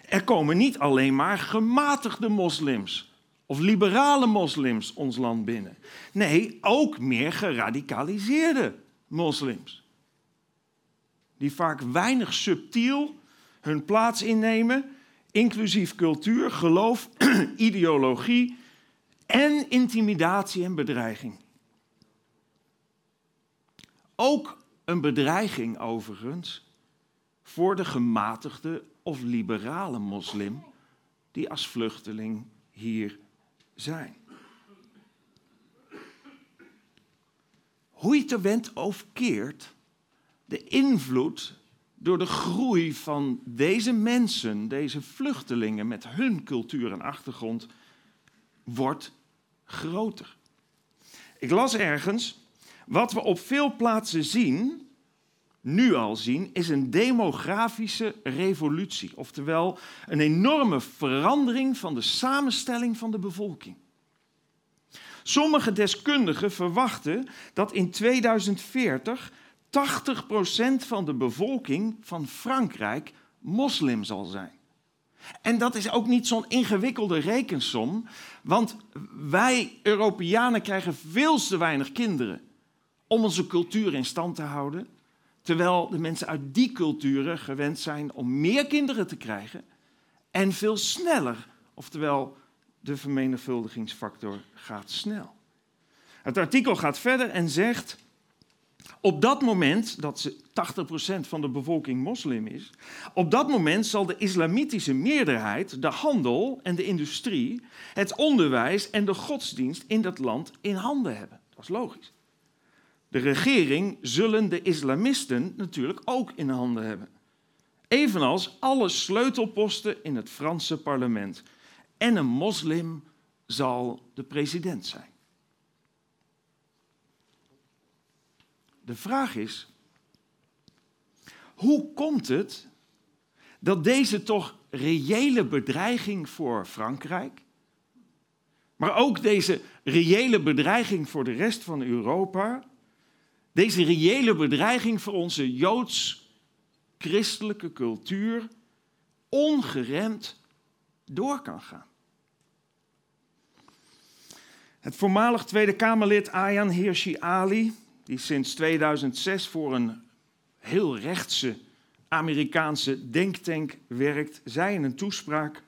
er komen niet alleen maar gematigde moslims of liberale moslims ons land binnen. Nee, ook meer geradicaliseerde moslims. Die vaak weinig subtiel hun plaats innemen, inclusief cultuur, geloof, ideologie en intimidatie en bedreiging. Ook een bedreiging overigens voor de gematigde of liberale moslim die als vluchteling hier zijn. Hoe je het er of keert, de invloed door de groei van deze mensen, deze vluchtelingen met hun cultuur en achtergrond, wordt groter. Ik las ergens, wat we op veel plaatsen zien, nu al zien, is een demografische revolutie. Oftewel een enorme verandering van de samenstelling van de bevolking. Sommige deskundigen verwachten dat in 2040 80% van de bevolking van Frankrijk moslim zal zijn. En dat is ook niet zo'n ingewikkelde rekensom, want wij Europeanen krijgen veel te weinig kinderen om onze cultuur in stand te houden, terwijl de mensen uit die culturen gewend zijn om meer kinderen te krijgen en veel sneller, oftewel de vermenigvuldigingsfactor gaat snel. Het artikel gaat verder en zegt op dat moment, dat ze 80% van de bevolking moslim is, op dat moment zal de islamitische meerderheid de handel en de industrie, het onderwijs en de godsdienst in dat land in handen hebben. Dat is logisch. De regering zullen de islamisten natuurlijk ook in handen hebben. Evenals alle sleutelposten in het Franse parlement. En een moslim zal de president zijn. De vraag is, hoe komt het dat deze toch reële bedreiging voor Frankrijk, maar ook deze reële bedreiging voor de rest van Europa, deze reële bedreiging voor onze joods-christelijke cultuur ongeremd door kan gaan? Het voormalig Tweede Kamerlid Ayaan Hirsi Ali die sinds 2006 voor een heel rechtse Amerikaanse denktank werkt, zei in een toespraak: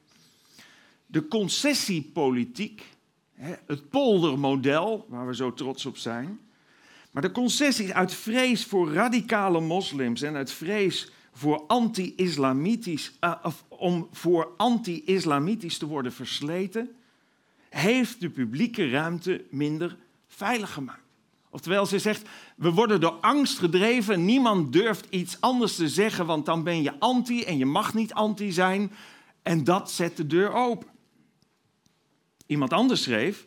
De concessiepolitiek, het poldermodel, waar we zo trots op zijn, maar de concessies uit vrees voor radicale moslims en uit vrees voor anti-islamitisch, uh, om voor anti-islamitisch te worden versleten, heeft de publieke ruimte minder veilig gemaakt. Oftewel, ze zegt, we worden door angst gedreven, niemand durft iets anders te zeggen, want dan ben je anti en je mag niet anti zijn. En dat zet de deur open. Iemand anders schreef,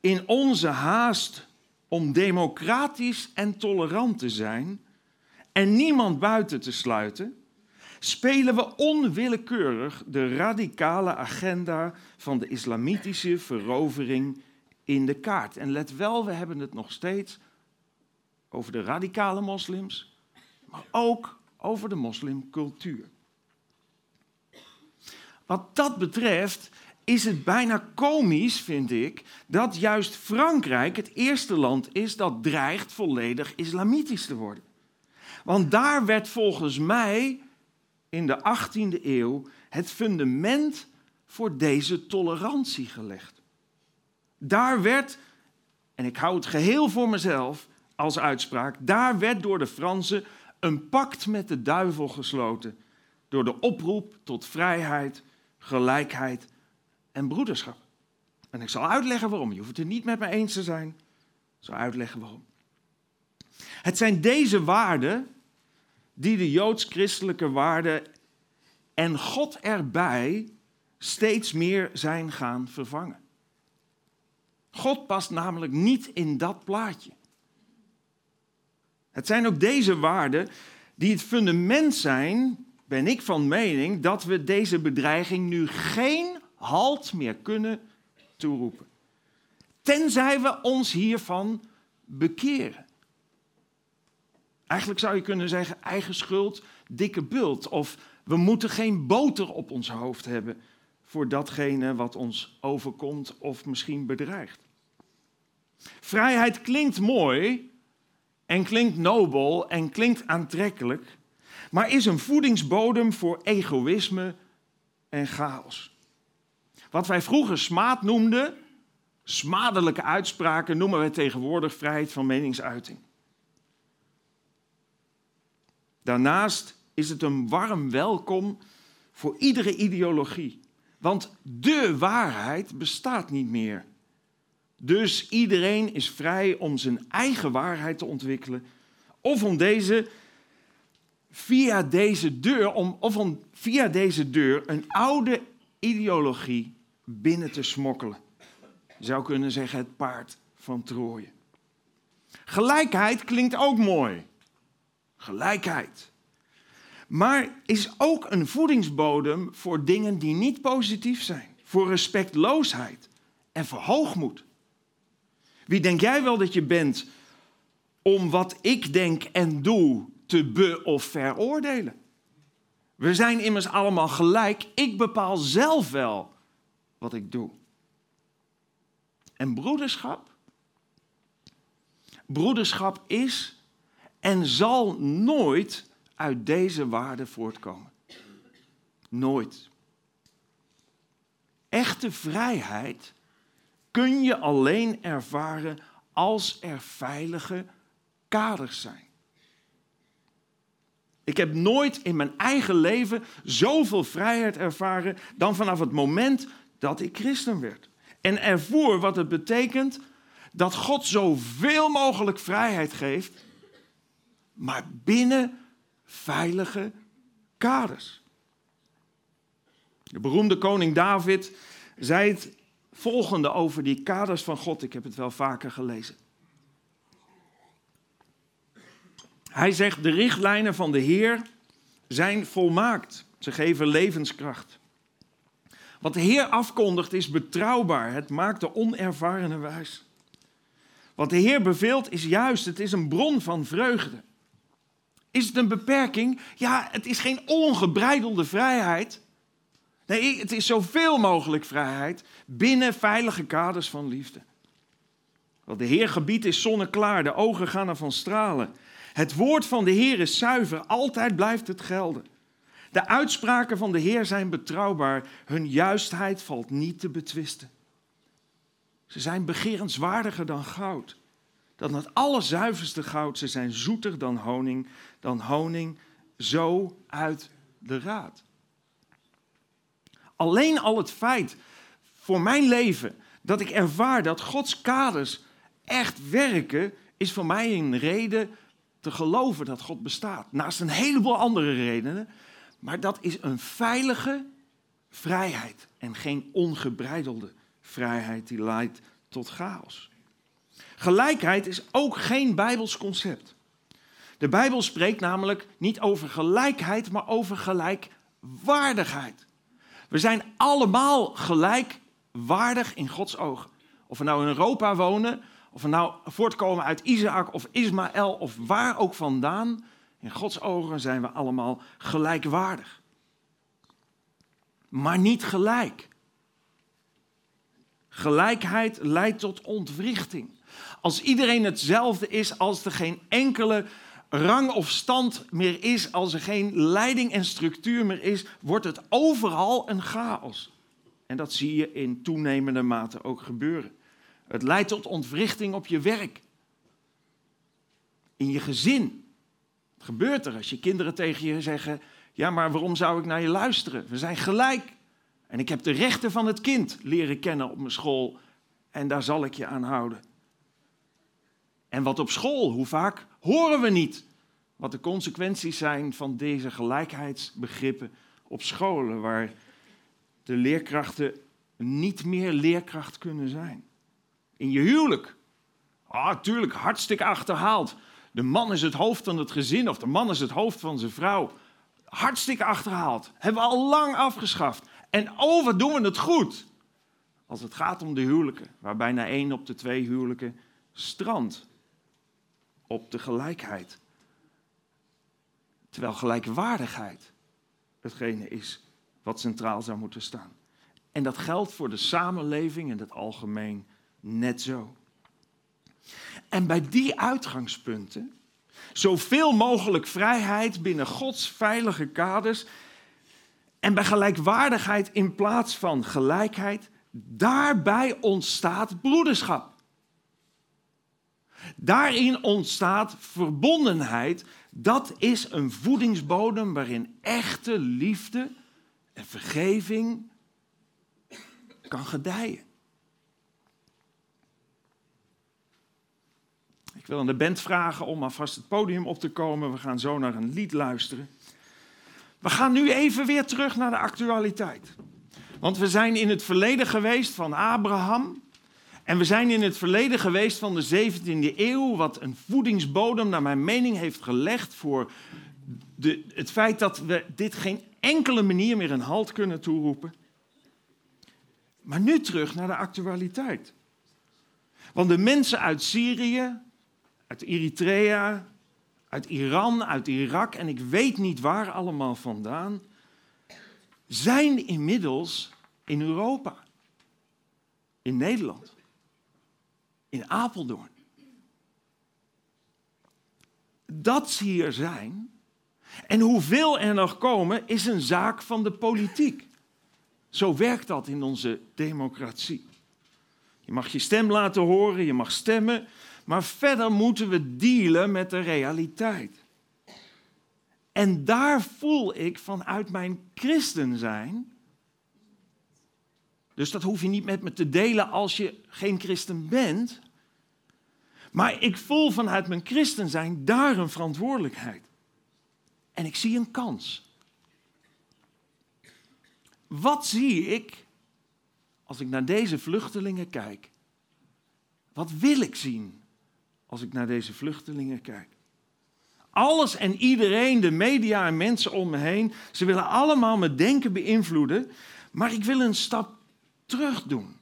in onze haast om democratisch en tolerant te zijn en niemand buiten te sluiten, spelen we onwillekeurig de radicale agenda van de islamitische verovering in de kaart. En let wel, we hebben het nog steeds over de radicale moslims, maar ook over de moslimcultuur. Wat dat betreft is het bijna komisch, vind ik, dat juist Frankrijk het eerste land is dat dreigt volledig islamitisch te worden. Want daar werd volgens mij in de 18e eeuw het fundament voor deze tolerantie gelegd. Daar werd, en ik hou het geheel voor mezelf als uitspraak, daar werd door de Fransen een pact met de duivel gesloten. Door de oproep tot vrijheid, gelijkheid en broederschap. En ik zal uitleggen waarom. Je hoeft het niet met me eens te zijn. Ik zal uitleggen waarom. Het zijn deze waarden die de joods-christelijke waarden en God erbij steeds meer zijn gaan vervangen. God past namelijk niet in dat plaatje. Het zijn ook deze waarden die het fundament zijn, ben ik van mening, dat we deze bedreiging nu geen halt meer kunnen toeroepen. Tenzij we ons hiervan bekeren. Eigenlijk zou je kunnen zeggen eigen schuld, dikke bult. Of we moeten geen boter op ons hoofd hebben voor datgene wat ons overkomt of misschien bedreigt. Vrijheid klinkt mooi en klinkt nobel en klinkt aantrekkelijk, maar is een voedingsbodem voor egoïsme en chaos. Wat wij vroeger smaad noemden, smadelijke uitspraken, noemen wij tegenwoordig vrijheid van meningsuiting. Daarnaast is het een warm welkom voor iedere ideologie. Want de waarheid bestaat niet meer. Dus iedereen is vrij om zijn eigen waarheid te ontwikkelen. Of om deze via deze deur, om, of om via deze deur een oude ideologie binnen te smokkelen. Je zou kunnen zeggen het paard van Troje. Gelijkheid klinkt ook mooi. Gelijkheid. Maar is ook een voedingsbodem voor dingen die niet positief zijn. Voor respectloosheid en voor hoogmoed. Wie denk jij wel dat je bent om wat ik denk en doe te be- of veroordelen? We zijn immers allemaal gelijk. Ik bepaal zelf wel wat ik doe. En broederschap? Broederschap is en zal nooit uit deze waarde voortkomen. Nooit. Echte vrijheid kun je alleen ervaren als er veilige kaders zijn. Ik heb nooit in mijn eigen leven zoveel vrijheid ervaren dan vanaf het moment dat ik christen werd. En ervoer wat het betekent dat God zoveel mogelijk vrijheid geeft, maar binnen veilige kaders. De beroemde koning David zei het volgende over die kaders van God. Ik heb het wel vaker gelezen. Hij zegt, de richtlijnen van de Heer zijn volmaakt. Ze geven levenskracht. Wat de Heer afkondigt is betrouwbaar. Het maakt de onervarene wijs. Wat de Heer beveelt is juist. Het is een bron van vreugde. Is het een beperking? Ja, het is geen ongebreidelde vrijheid. Nee, het is zoveel mogelijk vrijheid binnen veilige kaders van liefde. Wat de Heer gebiedt is zonneklaar, de ogen gaan ervan stralen. Het woord van de Heer is zuiver, altijd blijft het gelden. De uitspraken van de Heer zijn betrouwbaar, hun juistheid valt niet te betwisten. Ze zijn begerenswaardiger dan goud, dan het allerzuiverste goud. Ze zijn zoeter dan honing, dan honing zo uit de raad. Alleen al het feit voor mijn leven dat ik ervaar dat Gods kaders echt werken, is voor mij een reden te geloven dat God bestaat. Naast een heleboel andere redenen. Maar dat is een veilige vrijheid en geen ongebreidelde vrijheid die leidt tot chaos. Gelijkheid is ook geen Bijbels concept. De Bijbel spreekt namelijk niet over gelijkheid, maar over gelijkwaardigheid. We zijn allemaal gelijkwaardig in Gods ogen. Of we nou in Europa wonen, of we nou voortkomen uit Isaac of Ismaël of waar ook vandaan. In Gods ogen zijn we allemaal gelijkwaardig. Maar niet gelijk. Gelijkheid leidt tot ontwrichting. Als iedereen hetzelfde is, als er geen enkele rang of stand meer is, als er geen leiding en structuur meer is, wordt het overal een chaos. En dat zie je in toenemende mate ook gebeuren. Het leidt tot ontwrichting op je werk, in je gezin. Het gebeurt er als je kinderen tegen je zeggen: Ja, maar waarom zou ik naar je luisteren? We zijn gelijk. En ik heb de rechten van het kind leren kennen op mijn school en daar zal ik je aan houden. En wat op school, hoe vaak horen we niet wat de consequenties zijn van deze gelijkheidsbegrippen op scholen, waar de leerkrachten niet meer leerkracht kunnen zijn. In je huwelijk. Ah, tuurlijk, hartstikke achterhaald. De man is het hoofd van het gezin of de man is het hoofd van zijn vrouw. Hartstikke achterhaald. Hebben we al lang afgeschaft. En oh, wat doen we het goed. Als het gaat om de huwelijken, waar bijna één op de twee huwelijken strandt op de gelijkheid. Terwijl gelijkwaardigheid hetgene is wat centraal zou moeten staan. En dat geldt voor de samenleving in het algemeen net zo. En bij die uitgangspunten, zoveel mogelijk vrijheid binnen Gods veilige kaders en bij gelijkwaardigheid in plaats van gelijkheid, daarbij ontstaat broederschap. Daarin ontstaat verbondenheid. Dat is een voedingsbodem waarin echte liefde en vergeving kan gedijen. Wil aan de band vragen om alvast het podium op te komen. We gaan zo naar een lied luisteren. We gaan nu even weer terug naar de actualiteit. Want we zijn in het verleden geweest van Abraham. En we zijn in het verleden geweest van de 17e eeuw, wat een voedingsbodem naar mijn mening heeft gelegd voor de, het feit dat we dit geen enkele manier meer een halt kunnen toeroepen. Maar nu terug naar de actualiteit. Want de mensen uit Syrië, uit Eritrea, uit Iran, uit Irak en ik weet niet waar allemaal vandaan, zijn inmiddels in Europa, in Nederland, in Apeldoorn. Dat ze hier zijn en hoeveel er nog komen, is een zaak van de politiek. Zo werkt dat in onze democratie. Je mag je stem laten horen, je mag stemmen, maar verder moeten we dealen met de realiteit. En daar voel ik vanuit mijn christen zijn. Dus dat hoef je niet met me te delen als je geen christen bent. Maar ik voel vanuit mijn christen zijn daar een verantwoordelijkheid. En ik zie een kans. Wat zie ik als ik naar deze vluchtelingen kijk? Wat wil ik zien als ik naar deze vluchtelingen kijk? Alles en iedereen, de media en mensen om me heen, ze willen allemaal mijn denken beïnvloeden, maar ik wil een stap terug doen.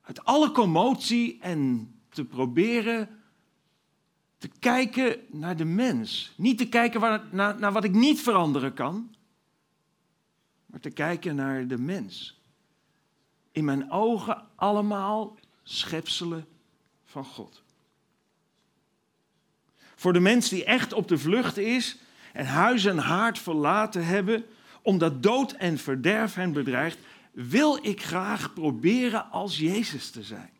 Uit alle commotie en te proberen te kijken naar de mens. Niet te kijken naar, naar wat ik niet veranderen kan, maar te kijken naar de mens. In mijn ogen allemaal schepselen van God. Voor de mens die echt op de vlucht is en huis en haard verlaten hebben, omdat dood en verderf hen bedreigt, wil ik graag proberen als Jezus te zijn.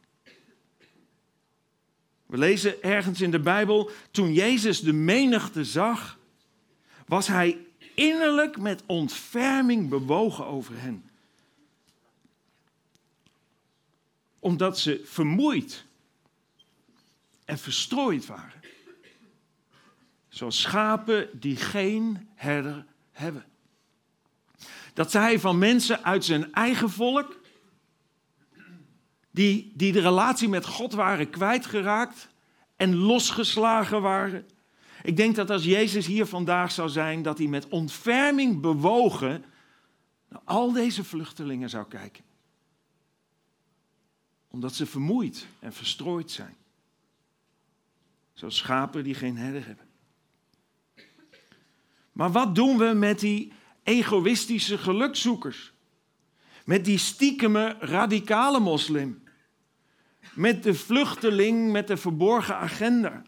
We lezen ergens in de Bijbel, toen Jezus de menigte zag, was hij innerlijk met ontferming bewogen over hen. Omdat ze vermoeid en verstrooid waren. Zoals schapen die geen herder hebben. Dat zij van mensen uit zijn eigen volk, die, die de relatie met God waren kwijtgeraakt en losgeslagen waren. Ik denk dat als Jezus hier vandaag zou zijn, dat hij met ontferming bewogen naar al deze vluchtelingen zou kijken. Omdat ze vermoeid en verstrooid zijn. Zoals schapen die geen herder hebben. Maar wat doen we met die egoïstische gelukzoekers? Met die stiekeme radicale moslim? Met de vluchteling met de verborgen agenda?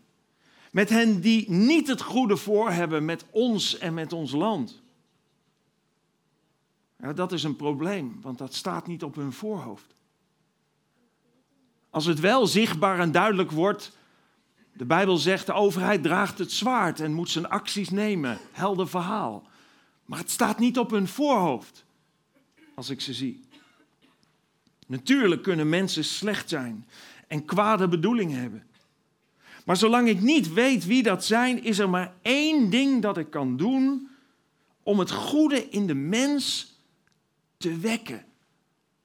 Met hen die niet het goede voor hebben met ons en met ons land? Ja, dat is een probleem, want dat staat niet op hun voorhoofd. Als het wel zichtbaar en duidelijk wordt de Bijbel zegt de overheid draagt het zwaard en moet zijn acties nemen. Helder verhaal. Maar het staat niet op hun voorhoofd als ik ze zie. Natuurlijk kunnen mensen slecht zijn en kwade bedoelingen hebben. Maar zolang ik niet weet wie dat zijn, is er maar één ding dat ik kan doen om het goede in de mens te wekken,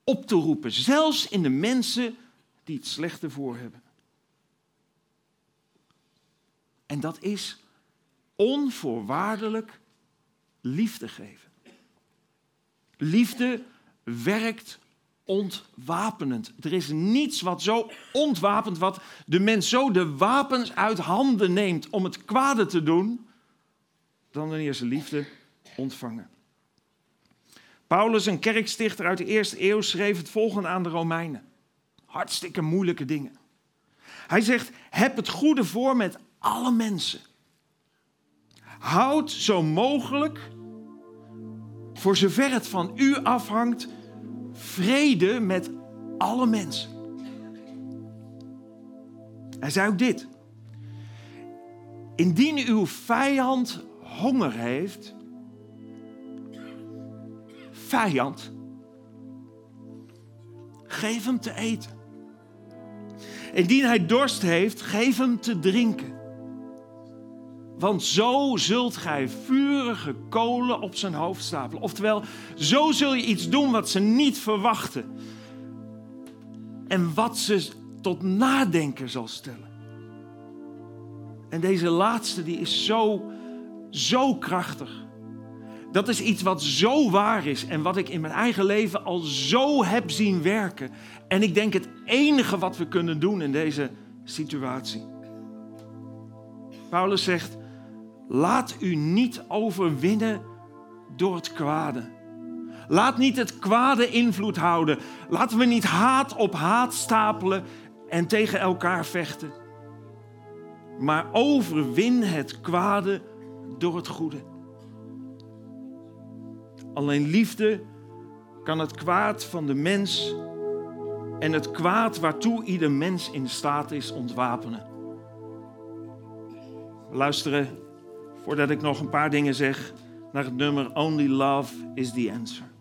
op te roepen, zelfs in de mensen die het slechte voor hebben. En dat is onvoorwaardelijk liefde geven. Liefde werkt ontwapenend. Er is niets wat zo ontwapend, wat de mens zo de wapens uit handen neemt om het kwade te doen, dan wanneer ze liefde ontvangen. Paulus, een kerkstichter uit de eerste eeuw, schreef het volgende aan de Romeinen. Hartstikke moeilijke dingen. Hij zegt: Heb het goede voor met alle mensen. Houd zo mogelijk, voor zover het van u afhangt, vrede met alle mensen. Hij zei ook dit. Indien uw vijand honger heeft, vijand, geef hem te eten. Indien hij dorst heeft, geef hem te drinken. Want zo zult gij vurige kolen op zijn hoofd stapelen. Oftewel, zo zul je iets doen wat ze niet verwachten. en wat ze tot nadenken zal stellen. En deze laatste die is zo, zo krachtig. Dat is iets wat zo waar is en wat ik in mijn eigen leven al zo heb zien werken. En ik denk het enige wat we kunnen doen in deze situatie. Paulus zegt, laat u niet overwinnen door het kwade. Laat niet het kwade invloed houden. Laten we niet haat op haat stapelen en tegen elkaar vechten. Maar overwin het kwade door het goede. Alleen liefde kan het kwaad van de mens en het kwaad waartoe ieder mens in staat is ontwapenen. Luisteren, voordat ik nog een paar dingen zeg, naar het nummer Only Love is the Answer.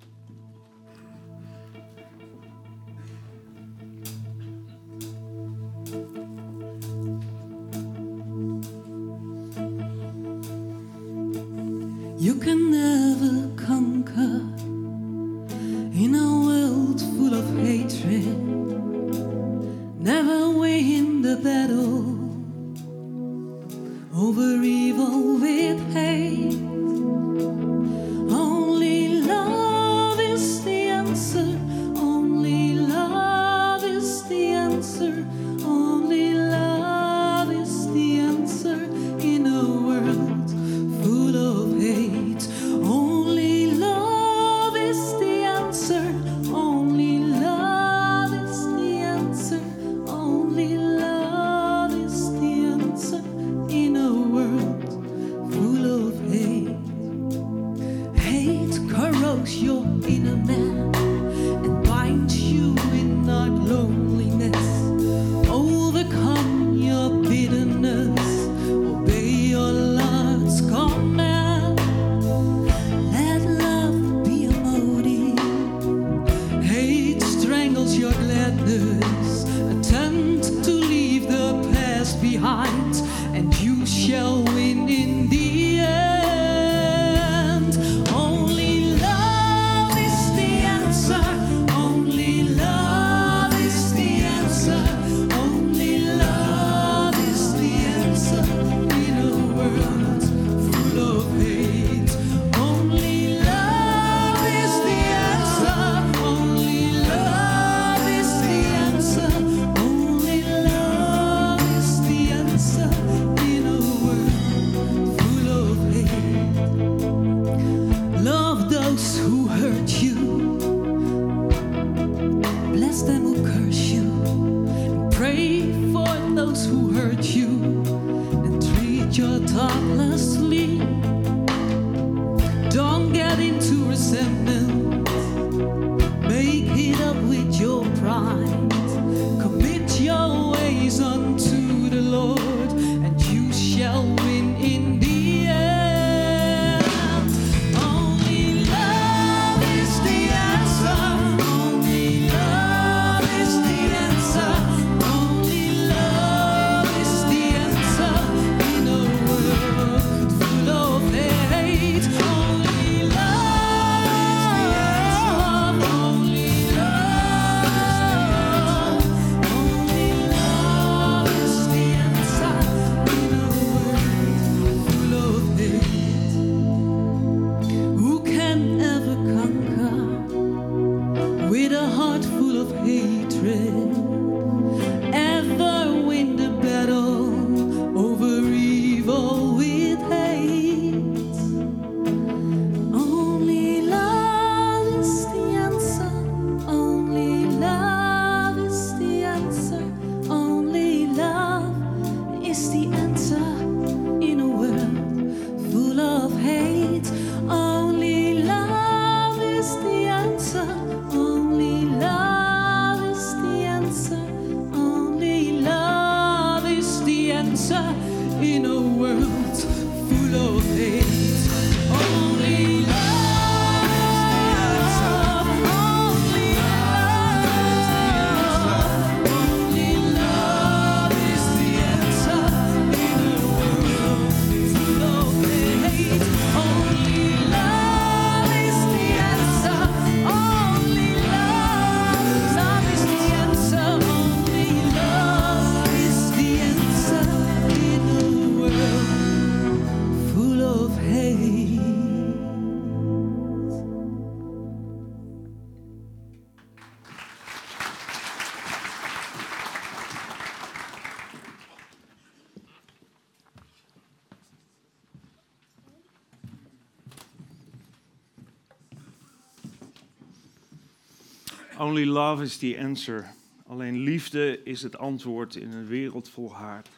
Only love is the answer. Alleen liefde is het antwoord in een wereld vol haat.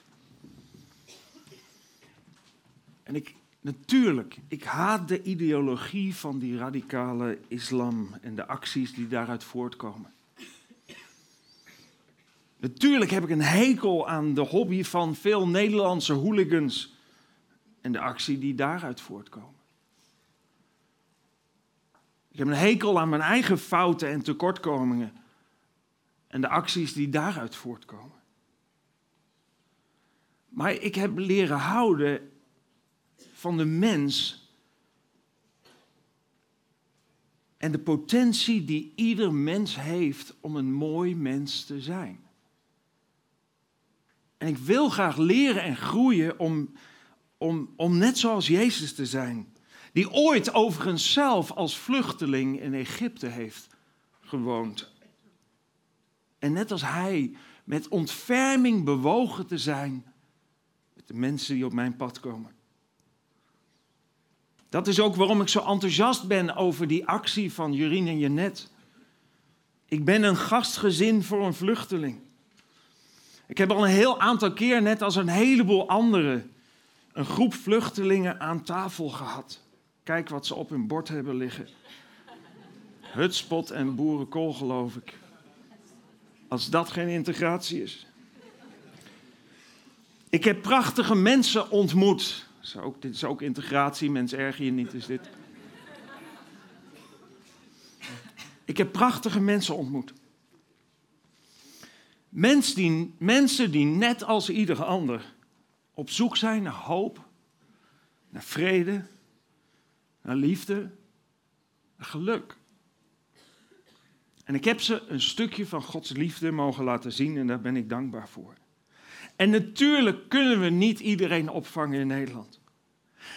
En ik, natuurlijk, ik haat de ideologie van die radicale islam en de acties die daaruit voortkomen. Natuurlijk heb ik een hekel aan de hobby van veel Nederlandse hooligans en de actie die daaruit voortkomen. Ik heb een hekel aan mijn eigen fouten en tekortkomingen en de acties die daaruit voortkomen. Maar ik heb leren houden van de mens en de potentie die ieder mens heeft om een mooi mens te zijn. En ik wil graag leren en groeien om, om, om net zoals Jezus te zijn. Die ooit overigens zelf als vluchteling in Egypte heeft gewoond. En net als hij met ontferming bewogen te zijn met de mensen die op mijn pad komen. Dat is ook waarom ik zo enthousiast ben over die actie van Jurien en Jenet. Ik ben een gastgezin voor een vluchteling. Ik heb al een heel aantal keer, net als een heleboel anderen, een groep vluchtelingen aan tafel gehad. Kijk wat ze op hun bord hebben liggen. Hutspot en boerenkool, geloof ik. Als dat geen integratie is. Ik heb prachtige mensen ontmoet. Ook, dit is ook integratie, mens erger je niet, is dit. Ik heb prachtige mensen ontmoet. Mens die, mensen die net als ieder ander op zoek zijn naar hoop, naar vrede, naar liefde, naar geluk. En ik heb ze een stukje van Gods liefde mogen laten zien en daar ben ik dankbaar voor. En natuurlijk kunnen we niet iedereen opvangen in Nederland.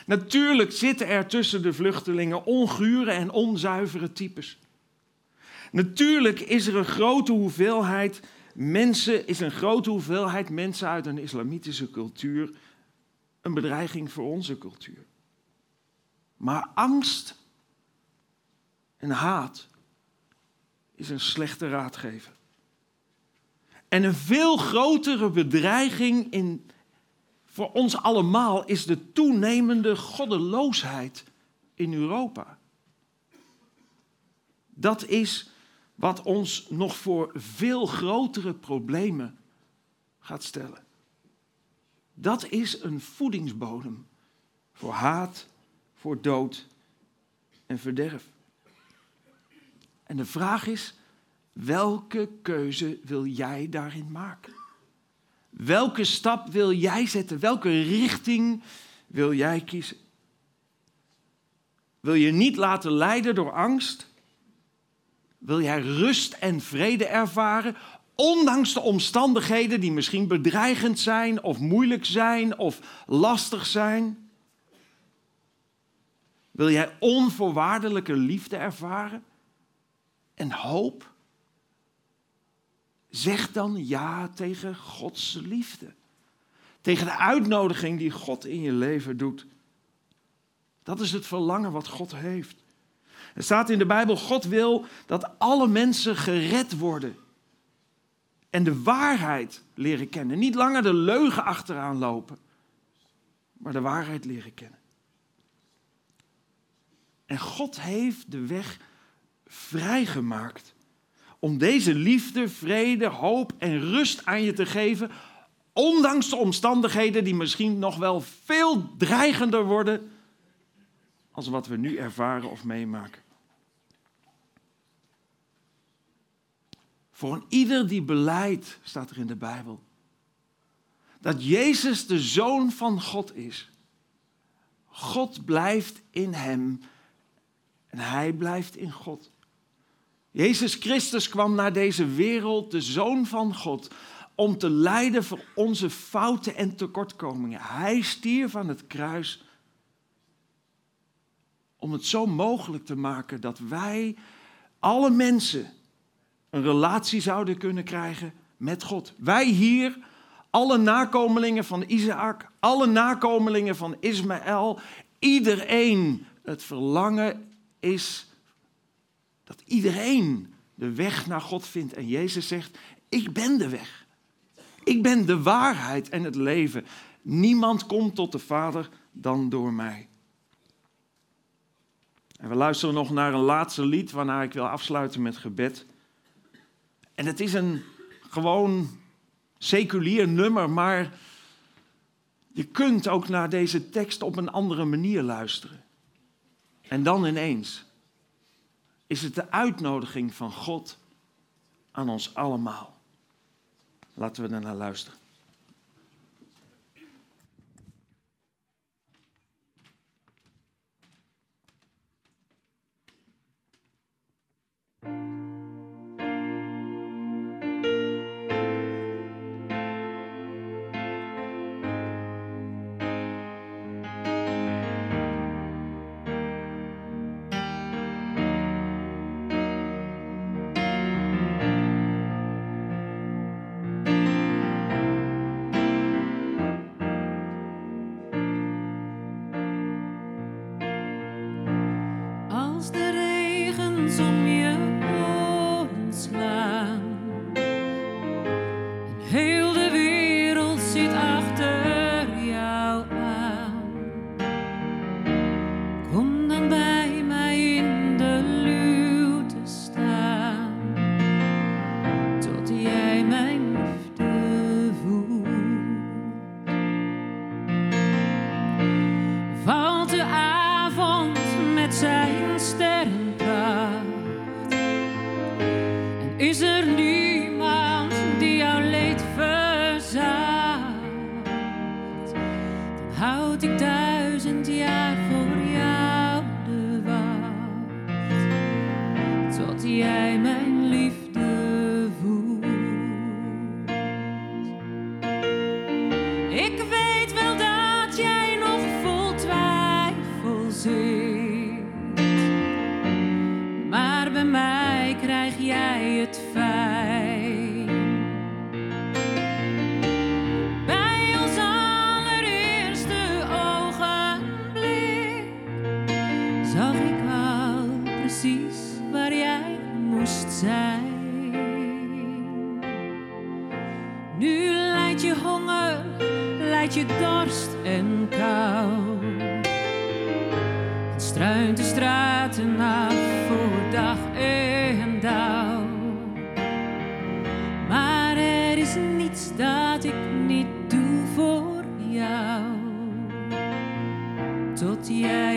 Natuurlijk zitten er tussen de vluchtelingen ongure en onzuivere types. Natuurlijk is er een grote hoeveelheid mensen, is een grote hoeveelheid mensen uit een islamitische cultuur een bedreiging voor onze cultuur. Maar angst en haat is een slechte raadgever. En een veel grotere bedreiging in, voor ons allemaal is de toenemende goddeloosheid in Europa. Dat is wat ons nog voor veel grotere problemen gaat stellen. Dat is een voedingsbodem voor haat, voor dood en verderf. En de vraag is, welke keuze wil jij daarin maken? Welke stap wil jij zetten? Welke richting wil jij kiezen? Wil je niet laten leiden door angst? Wil jij rust en vrede ervaren, ondanks de omstandigheden die misschien bedreigend zijn of moeilijk zijn of lastig zijn? Wil jij onvoorwaardelijke liefde ervaren en hoop? Zeg dan ja tegen Gods liefde. Tegen de uitnodiging die God in je leven doet. Dat is het verlangen wat God heeft. Er staat in de Bijbel, God wil dat alle mensen gered worden. En de waarheid leren kennen. Niet langer de leugen achteraan lopen, maar de waarheid leren kennen. En God heeft de weg vrijgemaakt om deze liefde, vrede, hoop en rust aan je te geven, ondanks de omstandigheden die misschien nog wel veel dreigender worden als wat we nu ervaren of meemaken. Voor een ieder die beleidt, staat er in de Bijbel, dat Jezus de Zoon van God is. God blijft in hem en hij blijft in God. Jezus Christus kwam naar deze wereld, de Zoon van God, om te lijden voor onze fouten en tekortkomingen. Hij stierf aan het kruis om het zo mogelijk te maken dat wij, alle mensen, een relatie zouden kunnen krijgen met God. Wij hier, alle nakomelingen van Isaac, alle nakomelingen van Ismaël, iedereen, het verlangen is dat iedereen de weg naar God vindt. En Jezus zegt, ik ben de weg. Ik ben de waarheid en het leven. Niemand komt tot de Vader dan door mij. En we luisteren nog naar een laatste lied waarna ik wil afsluiten met gebed. En het is een gewoon seculier nummer, maar je kunt ook naar deze tekst op een andere manier luisteren. En dan ineens is het de uitnodiging van God aan ons allemaal. Laten we er naar luisteren.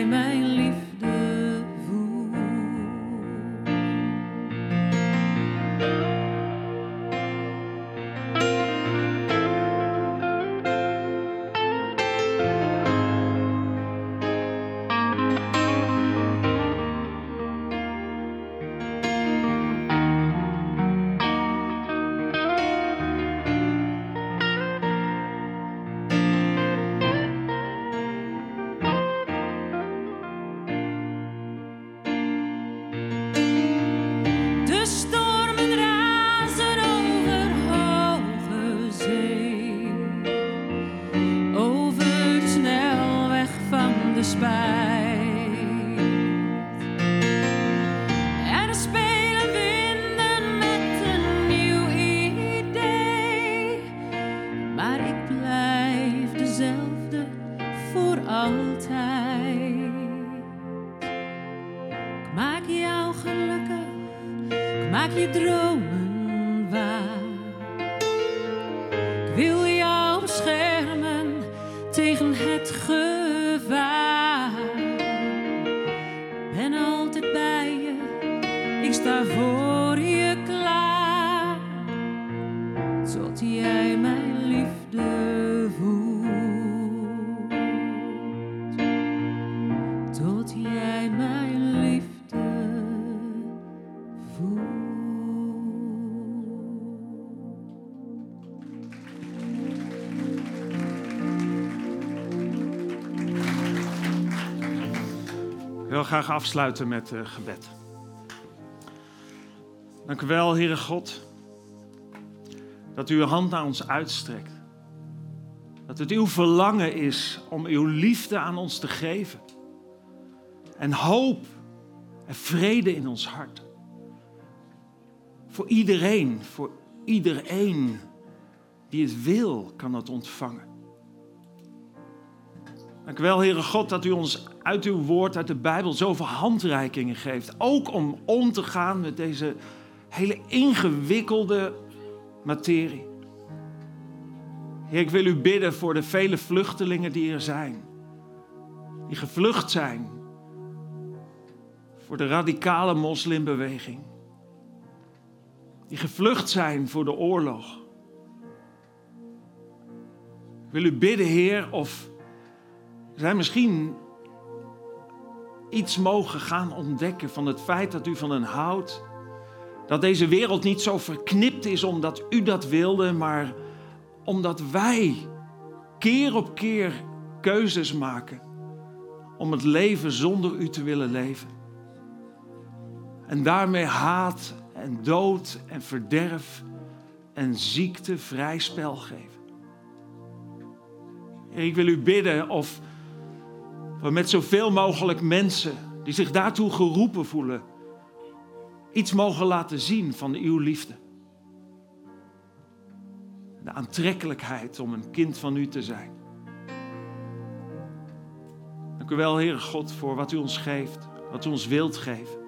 Tot jij graag afsluiten met eh, gebed. Dank u wel, Heere God, dat u uw hand naar ons uitstrekt. Dat het uw verlangen is om uw liefde aan ons te geven. En hoop en vrede in ons hart. Voor iedereen, voor iedereen die het wil, kan het ontvangen. Dank u wel, Heere God, dat u ons uit uw woord, uit de Bijbel, zoveel handreikingen geeft. Ook om om te gaan met deze hele ingewikkelde materie. Heer, ik wil u bidden voor de vele vluchtelingen die er zijn. Die gevlucht zijn voor de radicale moslimbeweging. Die gevlucht zijn voor de oorlog. Ik wil u bidden, Heer, of zij misschien iets mogen gaan ontdekken van het feit dat u van hen houdt. Dat deze wereld niet zo verknipt is omdat u dat wilde, maar omdat wij keer op keer keuzes maken om het leven zonder u te willen leven. En daarmee haat en dood en verderf en ziekte vrij spel geven. Ik wil u bidden of we met zoveel mogelijk mensen die zich daartoe geroepen voelen, iets mogen laten zien van uw liefde. De aantrekkelijkheid om een kind van u te zijn. Dank u wel, Heere God, voor wat u ons geeft, wat u ons wilt geven.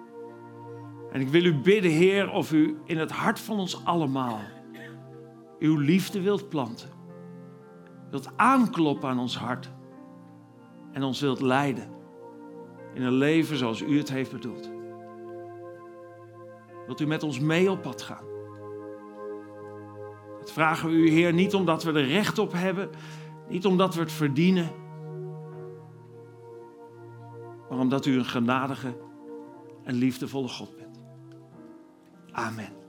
En ik wil u bidden, Heer, of u in het hart van ons allemaal uw liefde wilt planten. Wilt aankloppen aan ons hart. En ons wilt leiden in een leven zoals u het heeft bedoeld. Wilt u met ons mee op pad gaan? Dat vragen we u, Heer, niet omdat we er recht op hebben, niet omdat we het verdienen, maar omdat u een genadige en liefdevolle God bent. Amen.